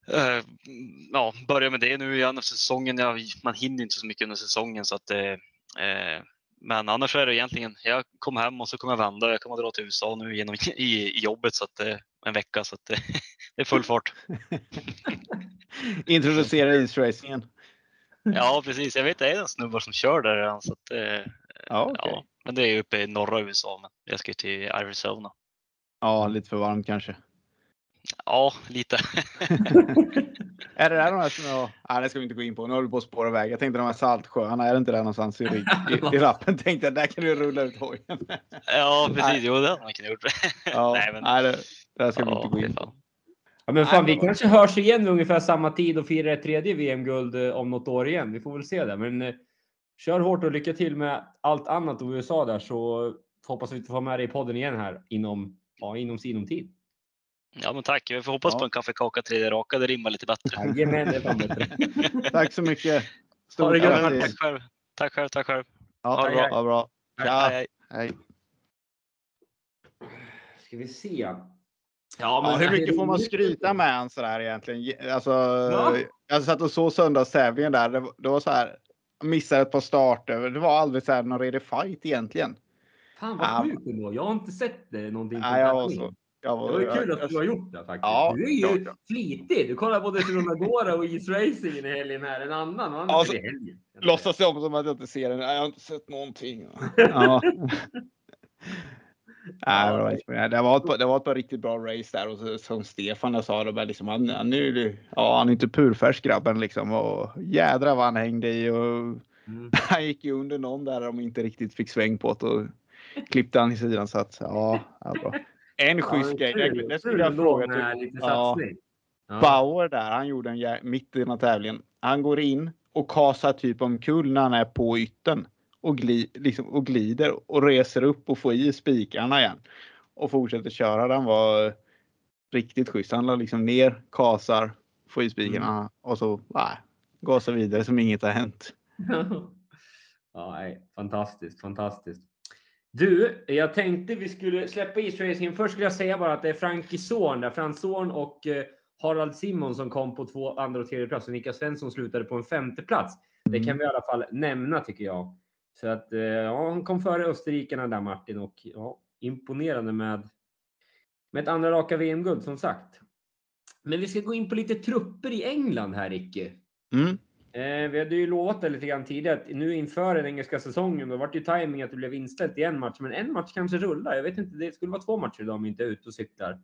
eh, ja, börja med det nu igen efter säsongen. Jag, man hinner inte så mycket under säsongen så att eh, Eh, men annars är det egentligen, jag kommer hem och så kommer jag vända. Jag kommer dra till USA nu genom, i, i jobbet så att, eh, en vecka så att det är full fart. Introducera isracingen. Ja precis, jag vet det är en snubbar som kör där redan. Så att, Ja, okej. ja, men det är uppe i norra USA. Men jag ska ju till Arizona. Ja, lite för varmt kanske. Ja, lite. Är det där de här som jag... Nej, det ska vi inte gå in på. Nu håller vi på att spåra iväg. Jag tänkte de här saltsjöarna, är det inte där någonstans i, i, i rappen? Tänkte jag, där kan du rulla ut hojen. ja precis, jo det hade man kunnat gjort. Ja, Nej, nej, men- det, det där ska vi Ja, inte gå in på. Ja, men fan, Nej, vi men- kanske hörs igen vid ungefär samma tid och firar ett tredje VM-guld eh, om något år igen. Vi får väl se det. Men eh, kör hårt och lycka till med allt annat och USA där så hoppas vi att få med dig i podden igen här inom, ja, inom sinom tid. Ja men tack, vi får hoppas Ja. på en kaffekaka tredje raka. Det rimmar lite bättre. Jajamän, det fan bättre. Tack så mycket. Ha Stort det gött, Ja, men grattis. tack själv. Tack själv, tack själv. Ja, Ha det bra. bra. Ja. Hej. Ska vi se. Ja, Ja, hur mycket får man skryta med han sådär egentligen? Ge- Alltså, Va? jag satt och såg söndagstävlingen där. Det, det var så här. Jag Missade ett par starter. Det var aldrig så här någon redig fight egentligen. Fan vad Ja. sjukt ändå. Jag har inte sett det någonting. Nej, jag var så. Jag var, Det var ju kul jag, att du har gjort det faktiskt. Ja, du är ju klart. flitig. Du kollar både Runa Gora och East Racing i helgen här. En annan och Ja, annan så- i helgen. låtsas som, som att jag inte ser den. Jag har inte sett någonting. Ja. Nej, det, var, inte- det, var ett, par- det var ett par riktigt bra race där och så, som Stefan sa, var liksom, han, han, är, ja, han är inte purfärsk grabben liksom och jädra vad han hängde i och Mm. han gick ju under någon där de inte riktigt fick sväng på det och klippte han i sidan så att ja, ja bra. En schysst grej, det, det skulle jag fråga till. Ja. Bauer där, han gjorde en mitt i den här tävlingen. Han går in och kasar typ omkull när han är på ytten och, gli, liksom, och glider och reser upp och får i spikarna igen och fortsätter köra. Den var riktigt schysst. Han la liksom ner, kasar, får i spikarna och så nej, gasar vidare som inget har hänt. ja, nej, fantastiskt, fantastiskt. Du, jag tänkte vi skulle släppa East Racing. Först skulle jag säga bara att det är Frankie Zorn, där Frans Zorn och eh, Harald Simon som kom på två andra och tredje plats och Niklas Svensson slutade på en femte plats. Det kan vi i alla fall nämna tycker jag. Så att eh, ja, han kom före österrikarna där Martin och ja, imponerande med med ett andra raka VM-guld som sagt. Men vi ska gå in på lite trupper i England här Ricky. Mm. Eh, vi hade ju lovat det lite grann tidigare att nu inför den engelska säsongen, då vart ju timing att det blev inställt i en match, men en match kanske rullar. Jag vet inte, det skulle vara två matcher idag om vi inte är ute och cyklar.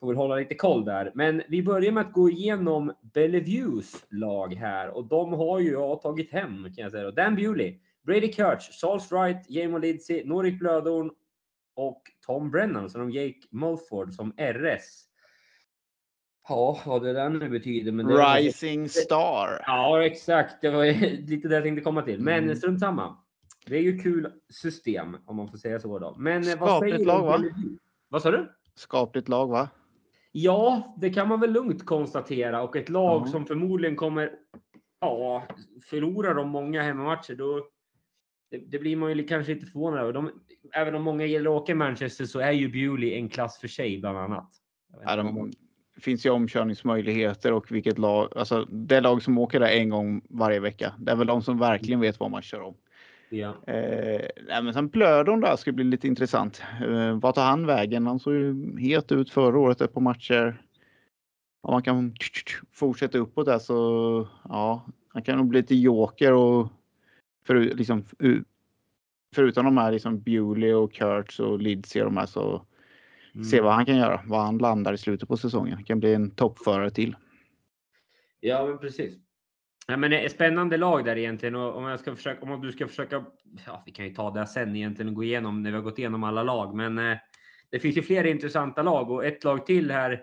Får väl hålla lite koll där. Men vi börjar med att gå igenom Bellevues lag här och de har ju jag tagit hem kan jag säga. Dan Bewley, Brady Kurtz, Charles Wright, Jamie Lindsey, Norik Blödorn och Tom Brennan, så de Jake Mulford som RS. Ja, vad det där nu betyder. Men det Rising Star. Ja, exakt. Det var lite det jag tänkte komma till. Men Mm. strunt samma. Det är ju kul system om man får säga så. Då. Men eh, vad Skapligt säger lag, va? Vad sa du? Skapligt lag va? Ja, det kan man väl lugnt konstatera. Och ett lag Ja. som förmodligen kommer ja, förlora de många hemmamatcher. Då, det, det blir man ju kanske inte förvånad över. De, även om många gillar att åka i Manchester så är ju Bewley en klass för sig bland annat. Ja, de, vad- det finns ju omkörningsmöjligheter och vilket lag, alltså det lag som åker där en gång varje vecka. Det är väl de som verkligen vet vad man kör om. ja. Eh, nej, men sen Blödon där ska bli lite intressant. Eh, vart tar han vägen? Han såg ju het ut förra året ett par matcher. Om man kan fortsätta uppåt där så ja, han kan nog bli lite joker och för, liksom, förutom de här liksom Bewley och Kurtz och Lidsey och de här så Mm. se vad han kan göra, vad han landar i slutet på säsongen. Han kan bli en toppförare till. Ja, men precis. Ja, men det är ett spännande lag där egentligen och om jag ska försöka, om du ska försöka, ja, vi kan ju ta det sen egentligen och gå igenom när vi har gått igenom alla lag, men eh, det finns ju flera intressanta lag och ett lag till här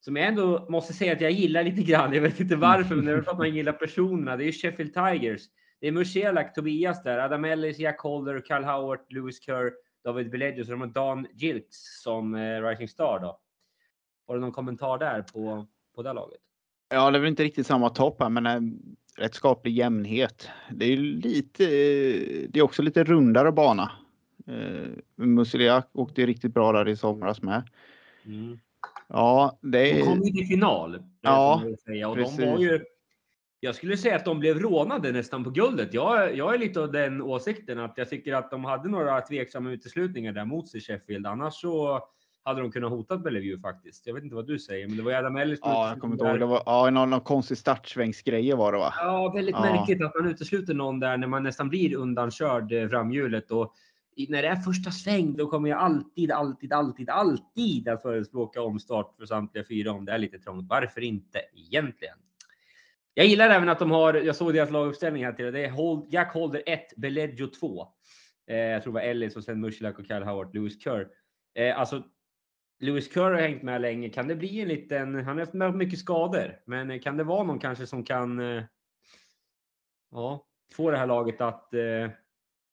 som jag ändå måste säga att jag gillar lite grann. Jag vet inte varför, men det är för att man gillar personerna. Det är ju Sheffield Tigers. Det är Musielak, Tobias där, Adam Ellis, Jack Holder, Kyle Howard, Lewis Kerr, David Beleggio, så de har Dan Gilks som eh, Rising Star då. Har du någon kommentar där på, på det laget? Ja, det är väl inte riktigt samma topp här, men en rätt skaplig jämnhet. Det är lite, eh, det är också lite rundare bana. Eh, Musiliak åkte riktigt bra där i somras med. Mm. Ja, det De är, kom ju till final. eh, Ja, säga. Och de precis. var ju, jag skulle säga att de blev rånade nästan på guldet. Jag, jag är lite av den åsikten att jag tycker att de hade några tveksamma uteslutningar där mot sig Sheffield. Annars så hade de kunnat hota Bellevue faktiskt. Jag vet inte vad du säger, men det var Adam Ellis. ja, jag kommer inte ihåg, det var ja, någon, någon konstig startsvängsgrejer var det va? Ja, väldigt Ja. märkligt att man utesluter någon där när man nästan blir undankörd eh, framhjulet. Och när det är första sväng, då kommer jag alltid, alltid, alltid, alltid att förespråka omstart för samtliga fyra om det är lite trångt. Varför inte egentligen? Jag gillar även att de har, jag såg deras laguppställning här till det är Hold, Jack Holder 1, Beleggio 2. Eh, jag tror det var Ellis och sen Mushilak och Kyle Howard, Lewis Kerr. Eh, alltså, Lewis Kerr har hängt med länge. Kan det bli en liten, han har haft med mycket skador, men kan det vara någon kanske som kan eh, ja, få det här laget att eh,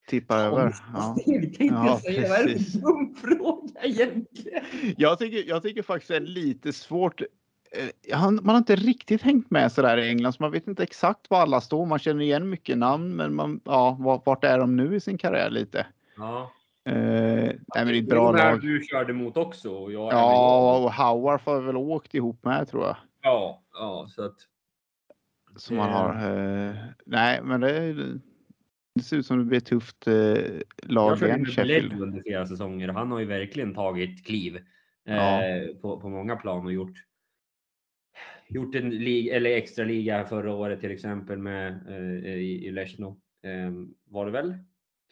Tippar över. Ja. tänkte Ja, säga. Vad är det för dum fråga egentligen? Jag, tycker, jag tycker faktiskt det är lite svårt. Eh, jag Man har inte riktigt hängt med så där i England, så man vet inte exakt var alla står. Man känner igen mycket namn, men man, ja, vart, är de nu i sin karriär lite? Ja, Eh, nej, men det är ett bra de här lag. du körde mot också. Och jag, Ja, och Howard har väl åkt ihop med tror jag. ja, ja, så att. Som man har. Eh, nej, men det, det ser ut som det blir ett tufft eh, Jag lag igen. Bledge under flera säsonger och han har ju verkligen tagit kliv eh, Ja. på, på många plan och gjort gjort en liga, eller extra liga här förra året till exempel med eh, i, i Lechno. Eh, var det väl?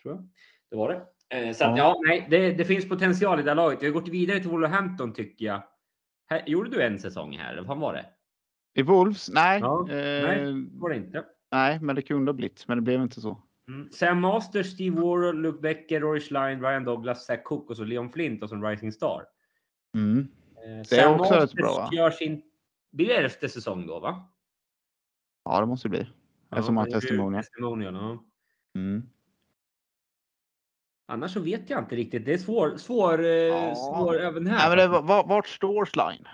Tror jag. Det var det. Eh, så att, Ja. ja, nej, det, det finns potential i det här laget. Vi har gått vidare till Wolverhampton tycker jag. Här, gjorde du en säsong här? Eller vad var det? I Wolves? Nej. Ja, eh, nej. Var det inte? nej, men det kunde ha blivit, men det blev inte så. Mm. Sam Masters, Steve Warren, Luke Becker, Rory Schlein, Ryan Douglas, Zach Cook och så Leon Flint och som Rising Star. Mm. Eh, är Sam också rätt Masters bra, va? gör sin... Blir det elfte säsong då va? Ja, det måste det bli. Eftersom han är ju testimonial. testimonial, ja. Mm. Annars så vet jag inte riktigt. Det är svår, svår, eh, Ja. svår även här. Nej, men det, var- vart, står Schlein?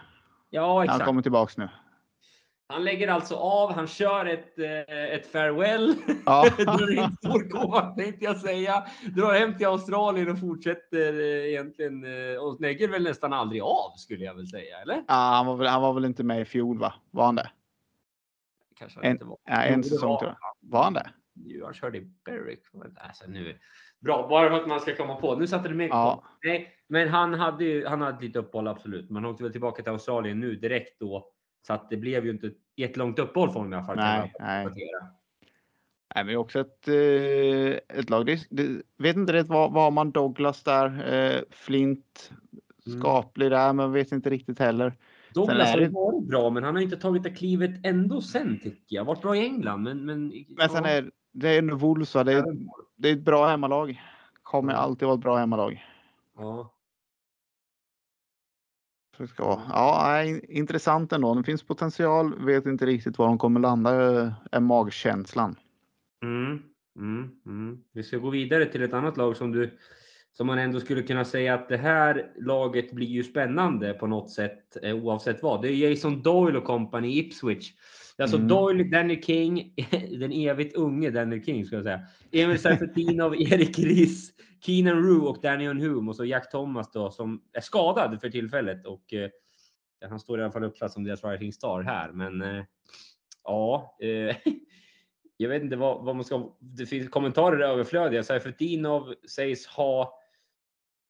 Ja, Han exakt. kommer tillbaks nu. Han lägger alltså av, han kör ett, eh, ett farewell. Ja. Drar in Storgård tänkte jag säga. Drar hem till Australien och fortsätter eh, egentligen. eh, Och lägger väl nästan aldrig av skulle jag väl säga, eller? Ja, han, var väl, han var väl inte med i fjol, va? Var han det? Kanske han En- inte var. Ja, Jo, en säsong tror jag. Var han det? ju, han körde i Berwick. Alltså, nu. Bra, bara för att man ska komma på. Nu satte det mig Ja. på. Nej, men han hade ju han hade lite uppehåll absolut. Men han åkte väl tillbaka till Australien nu direkt då Så att det blev ju inte ett jättelångt uppehåll för honom i alla fall. Nej, nej. Nej, men också ett, eh, ett lag. Det, det, vet inte rätt har man Douglas där. Eh, Flint Mm. skaplig där, men vet inte riktigt heller. Douglas har det- varit bra, men han har inte tagit det klivet ändå sen tycker jag. Varit bra i England, men... Men, Men sen är det är ändå Wolves, det är, det är ett bra hemmalag. Kommer Mm. alltid vara ett bra hemmalag. Ja. Så det ska vara. Ja, intressant ändå. Det finns potential. Vet inte riktigt var de kommer landa. Är magkänslan. Mm, mm, mm. Vi ska gå vidare till ett annat lag som du som man ändå skulle kunna säga att det här laget blir ju spännande på något sätt eh, oavsett vad. Det är Jason Doyle och company Ipswich. Det är alltså Mm. Doyle, Daniel King, den evigt unge Daniel King ska jag säga. Emil Seifertinov, Erik Riss, Keenan Rue och Daniel Hume och så Jack Thomas då som är skadad för tillfället och eh, han står i alla fall uppsatt som deras rising star här. Men eh, ja, eh, jag vet inte vad, vad man ska... Det finns kommentarer överflödiga. Seifertinov sägs ha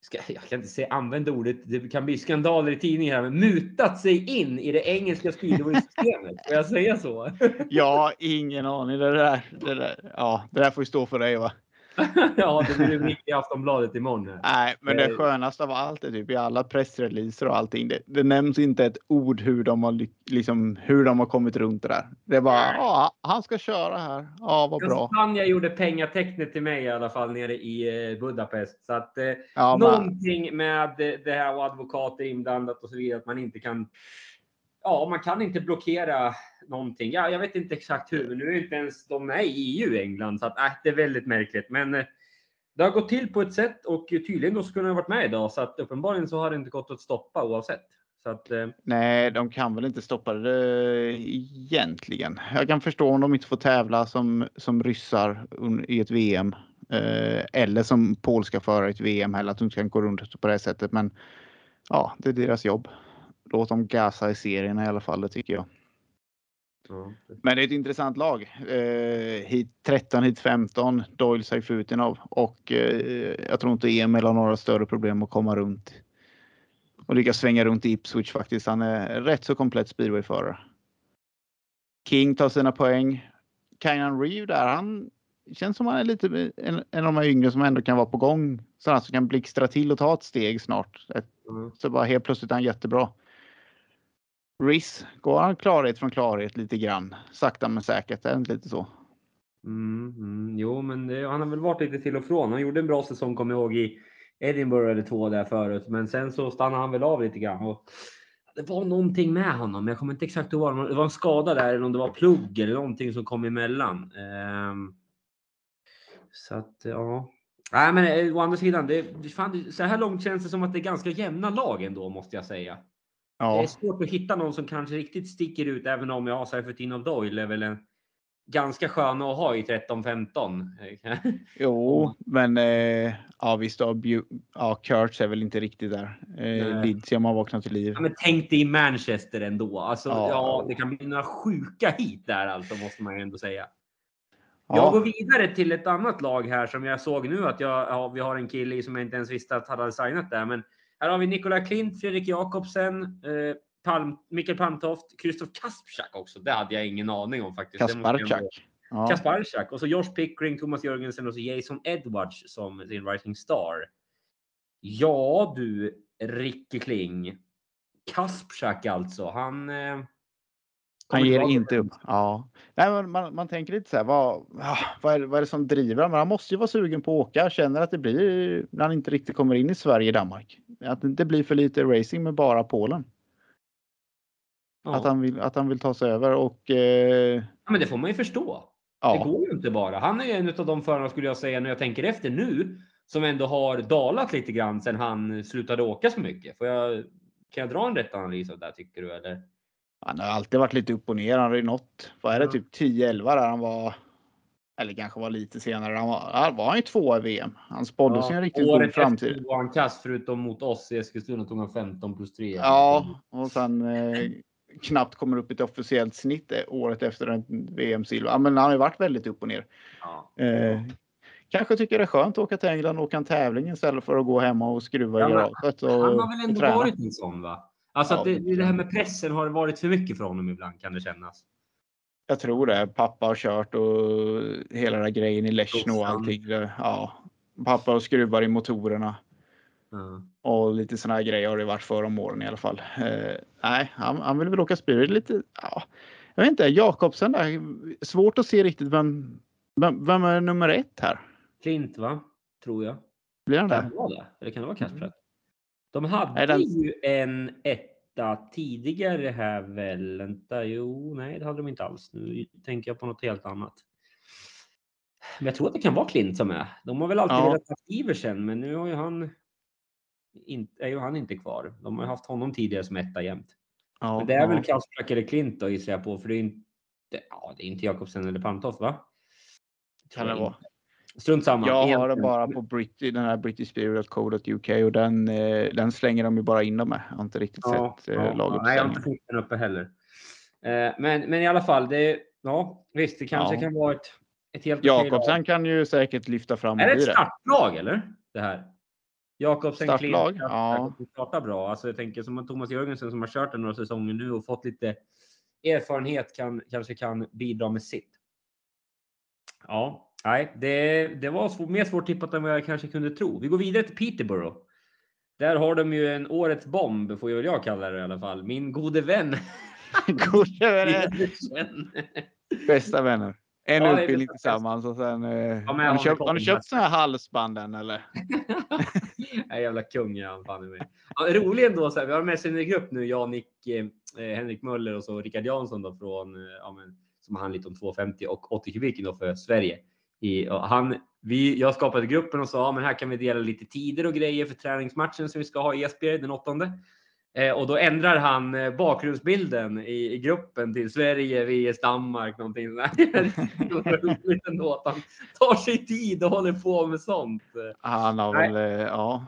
Ska, jag kan inte säga använda ordet, det kan bli skandaler i tidningen men mutat sig in i det engelska speedwaysystemet. Får jag säga så? Ja, ingen aning. Det där, det där, ja, det där får ju stå för dig va? ja, det blir rubrik i Aftonbladet imorgon. Här. Nej, men det Eh. skönaste av allt är typ i alla pressreleaser och allting. Det, det nämns inte ett ord hur de har liksom hur de har kommit runt det där. Det är bara ja, han ska köra här. Ja, vad bra. Spanja gjorde pengatecknet till mig i alla fall nere i eh, Budapest. Så att eh, Ja, någonting med det det här och advokater inblandat och så vidare. Att man inte kan. Ja, man kan inte blockera någonting. Ja, jag vet inte exakt hur, men nu är inte ens de med i EU England, så att, äh, det är väldigt märkligt. Men eh, det har gått till på ett sätt och tydligen då skulle de ha varit med idag, så att uppenbarligen så har det inte gått att stoppa oavsett. Så att, eh, nej, de kan väl inte stoppa det eh, egentligen. Jag kan förstå om de inte får tävla som, som ryssar i ett VM. Eh, eller som polska förare i ett VM heller, att de inte kan gå runt på det sättet. Men ja, det är deras jobb. Låt dem gasa i serierna i alla fall, det tycker jag. ja. Men det är ett intressant lag. Eh, hit 13, hit 15, Doyle Seifutinov och eh, jag tror inte Emil har några större problem att komma runt och lyckas svänga runt i Ipswich faktiskt. Han är rätt så komplett speedwayförare. King tar sina poäng. Kainan Reeve där, han känns som han är lite en, en av de här yngre som ändå kan vara på gång. Sådana som kan blixtra till och ta ett steg snart. Ett, Mm. så bara helt plötsligt är han jättebra. Riss, går han klarhet från klarhet lite grann? Sakta men säkert, är det inte lite så? Mm, mm, jo, men det, han har väl varit lite till och från. Han gjorde en bra säsong, kommer jag ihåg, i Edinburgh eller två där förut. Men sen så stannade han väl av lite grann. Och det var någonting med honom, men jag kommer inte exakt ihåg. Det var en skada där, eller om det var plugg eller någonting som kom emellan. Um, så att, ja. Nej, men eh, å andra sidan, det fan, så här långt känns det som att det är ganska jämna lag ändå, måste jag säga. Det är Ja, svårt att hitta någon som kanske riktigt sticker ut, även om jag har Seifertinov Doyle är väl en ganska skön att ha i 13-15. jo, men eh, ja visst, ja, Bju- ja, Kurtz är väl inte riktigt där. Eh, Nej. Lidsium har vaknat till liv. Ja, men tänk dig i Manchester ändå. Alltså, Ja. ja. det kan bli några sjuka hit där alltså, måste man ju ändå säga. Jag går Ja, vidare till ett annat lag här som jag såg nu att jag, ja, vi har en kille som jag inte ens visste att han hade signat där. Men här har vi Nikola Klint, Fredrik Jakobsen, eh, Palm, Mikael Palmtoft, Kristoff Kasprzak också. Det hade jag ingen aning om faktiskt. Kasparczak. Ja. Kasparczak och så Josh Pickering, Thomas Jörgensen och så Jason Edwards som sin Rising Star. Ja du, Ricky Kling. Kasprzak alltså. Han... Eh, Han ger inte upp. Ja. Nej, men man, man tänker lite så här, vad, ah, vad, är, vad är det som driver honom? Han måste ju vara sugen på att åka. Känner att det blir, när han inte riktigt kommer in i Sverige Danmark. Att det inte blir för lite racing med bara Polen. Ja. Att, han vill, att han vill ta sig över och eh, ja, men det får man ju förstå. Det ja. går ju inte bara. Han är ju en av de förarna skulle jag säga när jag tänker efter nu som ändå har dalat lite grann sedan han slutade åka så mycket. Får jag, kan jag dra en rätt analys av det här, tycker du? Eller? Han har alltid varit lite upp och ner. Han har ju nått, vad är det, Ja. typ 10-11 där han var. Eller kanske var lite senare. Han var, han var ju tvåa i VM. Han spåddes ju en riktigt god året framtid. efter var han kass förutom mot oss i Eskilstuna tog han 15 plus 3. Ja, och sen eh, knappt kommer upp i ett officiellt snitt eh, året efter en VM-silver. Ja, men han har ju varit väldigt upp och ner. Ja. Eh, kanske tycker det är skönt att åka till England och åka en tävling istället för att gå hemma och skruva Ja, i garaget. Och, Han har väl ändå varit en sån va? Alltså Ja, det, det här med pressen har varit för mycket för honom ibland kan det kännas. Jag tror det. Pappa har kört och hela den här grejen i Lechno och allting. Ja. Pappa och skruvar i motorerna. Ja. Och lite såna här grejer har det varit för om åren i alla fall. Eh, nej, han, han vill väl åka Spirit lite. Ja, jag vet inte, Jakobsen där. Svårt att se riktigt vem, vem, vem är nummer ett här? Klint va? Tror jag. Blir han Kan det? det vara det? Eller kan det vara Kasprak? De hade den- ju en etta tidigare här väl. Vänta, jo, nej det hade de inte alls. Nu tänker jag på något helt annat. Men jag tror att det kan vara Klint som är. De har väl alltid Ja. velat ha Iversen, men nu har ju han in, är ju han inte kvar. De har haft honom tidigare som etta jämt. Ja, Men det är ja. väl Kasprak eller Klint då gissar jag på, för det är inte, ja, det är inte Jakobsen eller Pantoff va? Kan det vara. Strunt samma. Jag har Egentligen. den bara på Brit den här britishspirit.co.uk och den, eh, den slänger de ju bara in dem med. Jag har inte riktigt sett eh, laget. Nej, jag har inte fått den uppe heller. Eh, men, men i alla fall, det, ja, visst, det kanske Ja. kan vara ett, ett helt okej lag. Jakobsen kan ju säkert lyfta fram Är det ett det. startlag eller? Det här? Jakobsen Startlag, Klint, ja. ja. startar bra. Alltså, jag tänker som Thomas Jörgensen som har kört den några säsonger nu och fått lite erfarenhet kan kanske kan bidra med sitt. Ja, nej, det, det var svår, mer svårt tippat än vad jag kanske kunde tro. Vi går vidare till Peterborough. Där har de ju en årets bomb, får ju väl jag kalla det i alla fall. Min gode vän. Gode Pedersen. bästa vänner. En Ja, utbildning tillsammans och sen. Eh, men har, ni köpt, har ni köpt såna här halsbanden eller? Nej, jävla kung är han fan mig. Ja, rolig ändå, så här, vi har med oss en grupp nu, jag, Nick, eh, Henrik Möller och så Rickard Jansson då från, eh, ja, men, som har handlat om 250 och 80 kubiken då för Sverige. I, han, vi, jag skapade gruppen och sa, ja, men här kan vi dela lite tider och grejer för träningsmatchen som vi ska ha i Esbjerg den 8. Eh, och då ändrar han eh, bakgrundsbilden i, i gruppen till Sverige, vs Danmark, någonting sånt där. Han tar sig tid och håller på med sånt. Han har väl, eh, ja.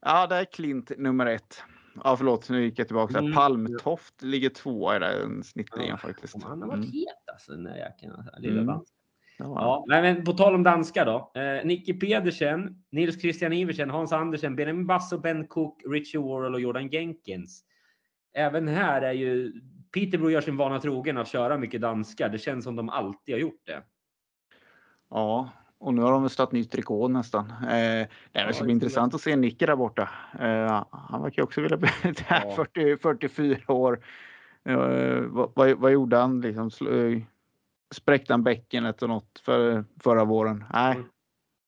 Ja, det är Klint nummer ett. Ja, förlåt, nu gick jag tillbaka. Mm. Palmtoft ligger tvåa i den snittligan Ja, faktiskt. Han har varit Mm. het alltså den där jäkeln. Alltså, lilla Mm. Ja. Ja, men på tal om danska då. Eh, Nicky Pedersen, Nils Christian Iversen, Hans Andersen, Benjamin Basso, Ben Cook, Richie Worrell och Jordan Jenkins. Även här är ju Peterborough gör sin vana trogen att köra mycket danska. Det känns som de alltid har gjort det. ja, och nu har de startat nytt rekord nästan. Eh, det Ja, ska det bli intressant att se Nicke där borta. Eh, han verkar också vilja bli Ja. 40, 44 år. Eh, vad, vad, vad gjorde han? Liksom, eh, spräckte han bäckenet och något för, förra våren? Nej. Mm.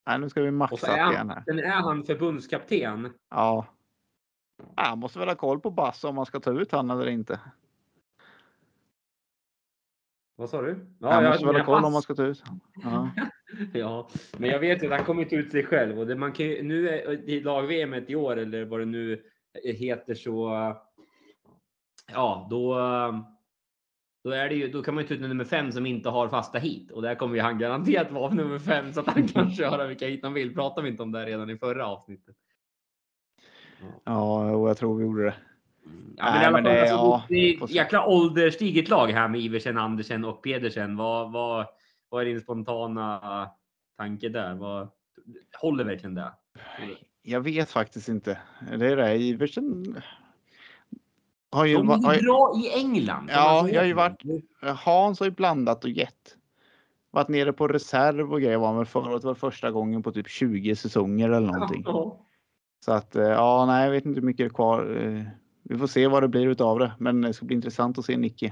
Nej, nu ska vi maxa är igen han, här. sen är han förbundskapten. Ja. Ja, Han måste väl ha koll på Bass om man ska ta ut han eller inte. Vad sa du? han jag- måste väl ha koll om man ska ta ut han. Ja. Ja, men jag vet ju att han kommer inte ut sig själv och det man kan ju, nu är, i lag-VM i år eller vad det nu heter så. Ja, då. Då är det ju, då kan man ju ta ut nummer fem som inte har fasta hit och där kommer ju han garanterat vara nummer fem så att han kan köra vilka hit han vill. Pratar vi inte om det redan i förra avsnittet? ja, och jag tror vi gjorde det. Ja, men Nej, alla men fall, det- alltså, ja, det är ett jäkla ålderstiget lag här med Iversen, Andersen och Pedersen. Vad, vad, vad är din spontana tanke där? Vad, håller verkligen det? Jag vet faktiskt inte. Det är det. Iversen har ju, De är ju bra i England. Ja, jag har ju varit- Hans har ju blandat och gett. Varit nere på reserv och grejer var väl året var första gången på typ 20 säsonger eller någonting. Ja. Så att eh, ja, nej, jag vet inte hur mycket det är kvar. Eh, Vi får se vad det blir utav det, men det ska bli intressant att se Nicky.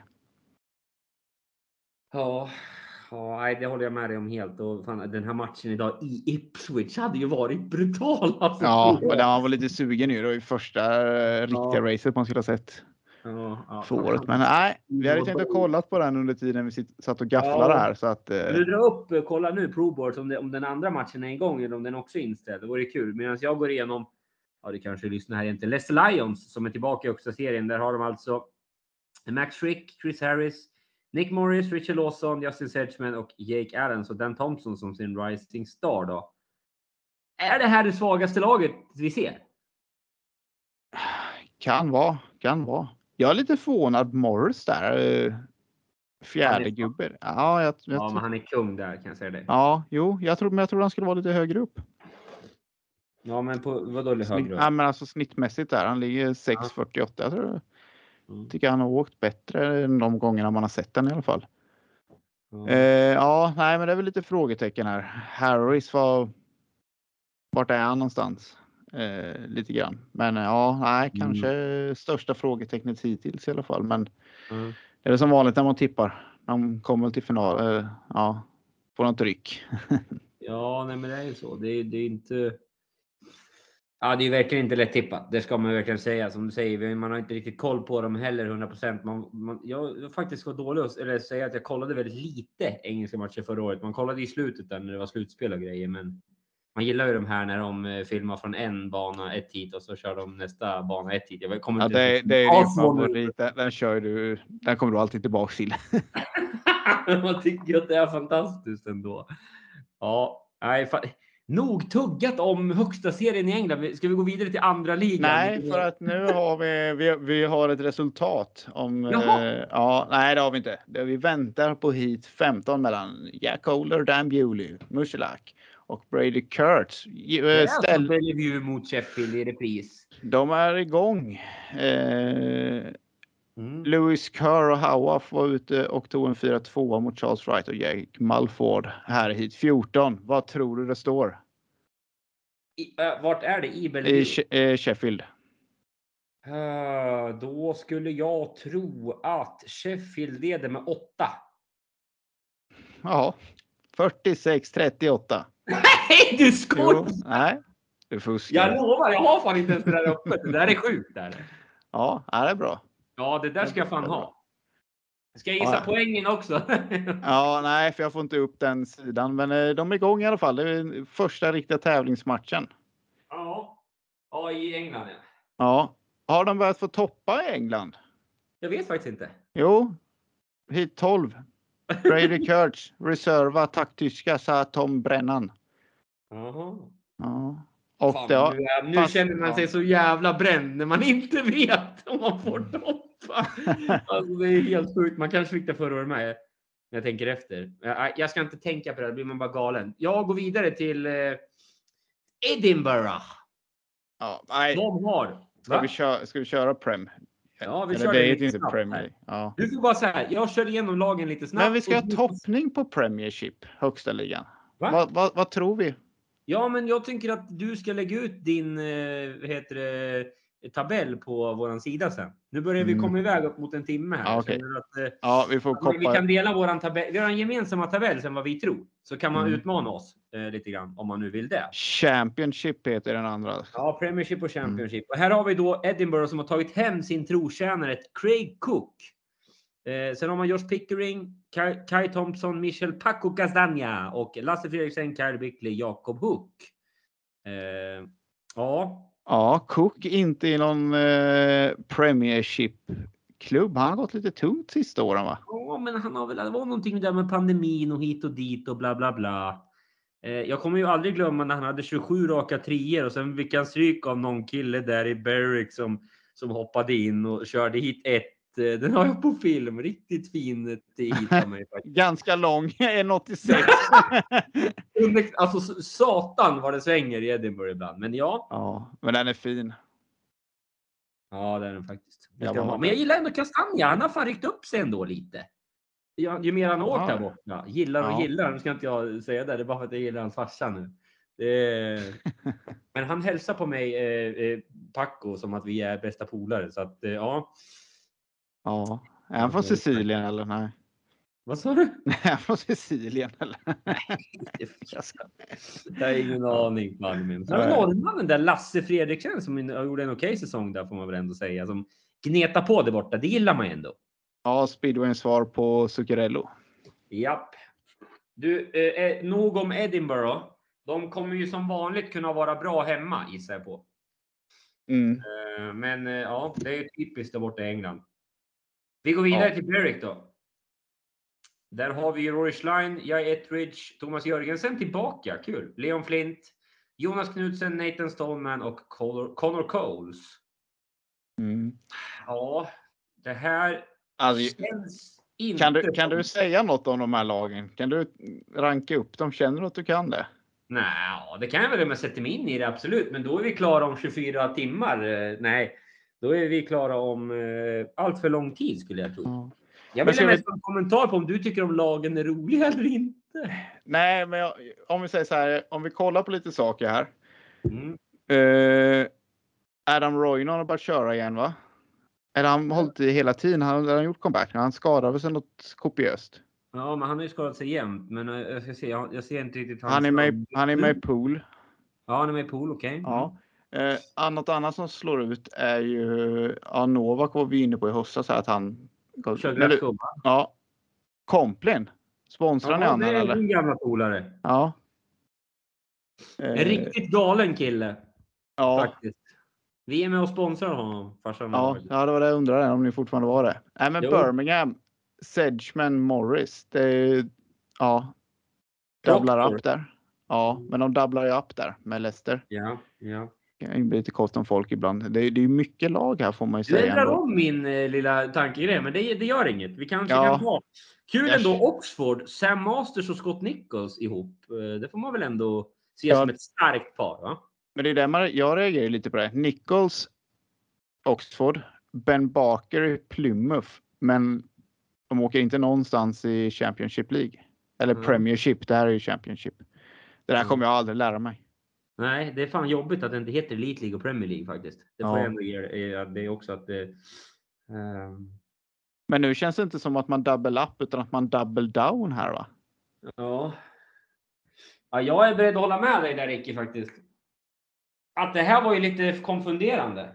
Ja, ja det håller jag med dig om helt. Och fan, den här matchen idag i Ipswich hade ju varit brutal. Alltså, Ja, men han var lite sugen nu. Det var ju första eh, riktiga racet man skulle ha sett ja, ja. för året. Men nej, vi hade tänkt att kolla på den under tiden vi satt och gafflade Ja. här så att. Eh, du dra upp, eh, kolla nu Proboards om, det, om den andra matchen är igång eller om den också är inställd. Det vore kul. Medan jag går igenom, ja det kanske lyssnar här egentligen, Leicester Lions som är tillbaka i högsta serien. Där har de alltså Max Frick, Chris Harris, Nick Morris, Richard Lawson, Justin Sedgman och Jake Adams och Dan Thompson som sin rising star då. Är det här det svagaste laget vi ser? kan vara, kan vara. Jag är lite förvånad Morris där. eh, Fjärde gubbe. Ja, jag, jag, Ja, men han är kung där kan jag säga det. ja, jo, jag tror, men jag tror han skulle vara lite högre upp. Ja, men på vadå högre upp? ja, men alltså snittmässigt där. Han ligger 6,48. Jag tror Mm. tycker han har åkt bättre än de gångerna man har sett den i alla fall. Ja. Eh, ja, nej, men det är väl lite frågetecken här. Harris var. Vart är han någonstans? Eh, lite grann, men eh, ja, nej, Mm. kanske största frågetecknet hittills i alla fall. Men Mm. det är väl som vanligt när man tippar. De kommer till final. Eh, ja, får något ryck. Ja, nej, men det är ju så. Det det är inte. Ja, det är verkligen inte lätt tippat. Det ska man verkligen säga. Som du säger, man har inte riktigt koll på dem heller 100 procent. Jag jag faktiskt var dålig att eller säga att jag kollade väldigt lite engelska matcher förra året. Man kollade i slutet där när det var slutspel och grejer, men man gillar ju de här när de eh, filmar från en bana ett hit och så kör de nästa bana ett hit. Jag kommer Ja, inte det, det är din favorit. Den, den kör du. Den kommer du alltid tillbaka till. Man tycker att det är fantastiskt ändå. Ja, nej, fa- nog tuggat om högsta serien i England. Ska vi gå vidare till andra ligan? Nej, för att nu har vi, vi, vi har ett resultat. Om, Jaha. eh, ja, nej, det har vi inte. Vi väntar på hit 15 mellan Jack Holder, Dan Bewley, Musilak och Brady Kurtz. Det eh, Ställ, Bellevue mot Sheffield i repris. de är igång. Eh, Mm. Lewis Kerr och Howarth var ute och tog en 4-2 mot Charles Wright och Jake Mulford här hit 14. Vad tror du det står? I, äh, vart är det? I Bellevue? I She- eh, Sheffield. Uh, då skulle jag tro att Sheffield leder med 8. Ja, 46-38. Nej, du skojar! Jo, nej, du fuskar. Jag lovar, jag har fan inte ens det där uppe. Det där är sjukt. Där. Ja, ja, det är bra. Ja, det där ska jag fan ha. Ska jag gissa Ja, poängen också? Ja, nej, för jag får inte upp den sidan, men eh, de är igång i alla fall. Det är första riktiga tävlingsmatchen. ja. ja, i England ja. Ja, har de börjat få toppa i England? Jag vet faktiskt inte. Jo, hit 12. Brady Kurtz, reserva, takttyska, sa Tom Brennan. Jaha. Ja. Och Fan, det nu, nu fast- känner man sig ja. så jävla bränd när man inte vet om man får toppa. Alltså, det är helt sjukt. Man kanske fick det förra året med. När jag tänker efter. Jag, jag ska inte tänka på det, då blir man bara galen. Jag går vidare till eh, Edinburgh. ja, nej, De har... ska, vi köra, ska vi köra Prem? Ja, vi Eller kör det lite inte snabbt Premier. Ja. Du får bara så här. Jag kör igenom lagen lite snabbt. Men vi ska ha toppning på Premiership, högsta ligan. Va? Vad, vad, vad tror vi? Ja, men jag tycker att du ska lägga ut din eh, vad heter det, tabell på våran sida sen. Nu börjar vi Mm. komma iväg upp mot en timme här. Okej. känner att, eh, Ja, vi får men Vi kan dela våran tabell. Vi har en gemensamma tabell sen vad vi tror. Så kan man Mm. utmana oss eh, lite grann om man nu vill det. Championship heter den andra. Ja, Premiership och Mm. Championship. Och här har vi då Edinburgh som har tagit hem sin trotjänare Craig Cook. Eh, sen har man Josh Pickering, Kai, Kai Thompson, Michel Paco Castagna och Lasse Fredriksen, Kyle Bickley, Jakob Hook. Eh, ja, Ja, Cook inte i någon eh, Premiership-klubb. Han har gått lite tungt sista åren va? Ja, men han har väl, det var någonting där med pandemin och hit och dit och bla bla bla. Eh, jag kommer ju aldrig glömma när han hade 27 raka trier och sen fick han stryk av någon kille där i Berwick som, som hoppade in och körde hit ett. Eh, Den har jag på film. Riktigt fin eh, hit av mig. faktiskt. Ganska lång, 1,86. Under- Alltså satan vad det svänger i Edinburgh ibland. Men ja, ja, men den är fin. ja det är den faktiskt. Jag var-. Men jag gillar ändå Castagna. Han har fan ryckt upp sig ändå lite. Ja, ju mer han har åkt här borta. Gillar och Ja. gillar. Nu ska inte jag säga det. Det är bara för att jag gillar hans farsa nu. Men han hälsar på mig, eh, eh, Paco, som att vi är bästa polare. Så att eh, ja. Ja. Är han från Sicilien eller? Nej. Vad sa du? Är han från Sicilien eller? Jag har ingen aning. Malmin. Nej. norrmannen där, Lasse Fredriksen, som gjorde en okej säsong där får man väl ändå säga. Som gnetar på det borta. Det gillar man ju ändå. Ja, speedwayns svar på Zuccarello. Japp. Du, eh, eh, nog om Edinburgh. De kommer ju som vanligt kunna vara bra hemma gissar jag på. Mm. Eh, men eh, ja, det är typiskt där borta i England. Vi går vidare Ja. till Berwick då. Där har vi Rory Schlein, Jai Ettridge, Thomas Jörgensen tillbaka. Kul. Leon Flint, Jonas Knudsen, Nathan Stallman och Connor, Coles. Mm. Ja, det här Alltså, känns inte kan, du, kan du säga något om de här lagen? Kan du ranka upp dem? Känner du att du kan det? Nej, det kan jag väl om jag sätter mig in i det absolut. Men då är vi klara om 24 timmar. Eh, Nej, Då är vi klara om eh, allt för lång tid skulle jag tro. Ja. Jag vill vi- nästan en kommentar på om du tycker om lagen är roliga eller inte. Nej, men jag, om vi säger så här, om vi kollar på lite saker här. Mm. Eh, Adam Roynon har börjat köra igen va? Eller han har hållit i hela tiden. Han har gjort comeback. Han skadade sig något kopiöst. Ja, men han har ju skadat sig jämt. Men eh, jag ska se, jag, jag ser inte riktigt hans Han är med, han är med i pool. Ja, han är med i pool, okej. Ja. Eh, något annat som slår ut är ju, ja, Novak var vi inne på i höstas här att han... Kör Men du- Glasgow, va? Ja. Komplin. Sponsrar ni Ja, honom det är eller? din gamla polare. Ja. Eh, En riktigt galen kille ja. faktiskt. Vi är med och sponsrar honom, farsan. Ja, ja, det var det jag undrade om ni fortfarande var det. Nej, men Jo. Birmingham, Sedgman, Morris. Det är, ja. Dubblar upp där. Ja, men de dubblar ju upp där med Leicester. Ja, ja. Det kan bli lite kort om folk ibland. Det är, det ju mycket lag här får man ju Du säga. ändrar ändå. om min eh, lilla tankegrej, men det, det gör inget. Vi kanske Ja. kan ha kul Jag- ändå. Oxford, Sam Masters och Scott Nichols ihop. Eh, Det får man väl ändå se Ja. som ett starkt par, va? Men det är där man, jag reagerar lite på det. Nichols, Oxford, Ben Barker Plymouth. Men de åker inte någonstans i Championship League. Eller Mm. Premiership, det här är ju Championship. Det där Mm. kommer jag aldrig lära mig. Nej, det är fan jobbigt att det inte heter Elite League och Premier League faktiskt. Det får Ja. jag ändå ge eh, det är också att det... ehm, Men nu känns det inte som att man double up utan att man double down här va? Ja. ja. Jag är beredd att hålla med dig där Ricky faktiskt. Att det här var ju lite konfunderande.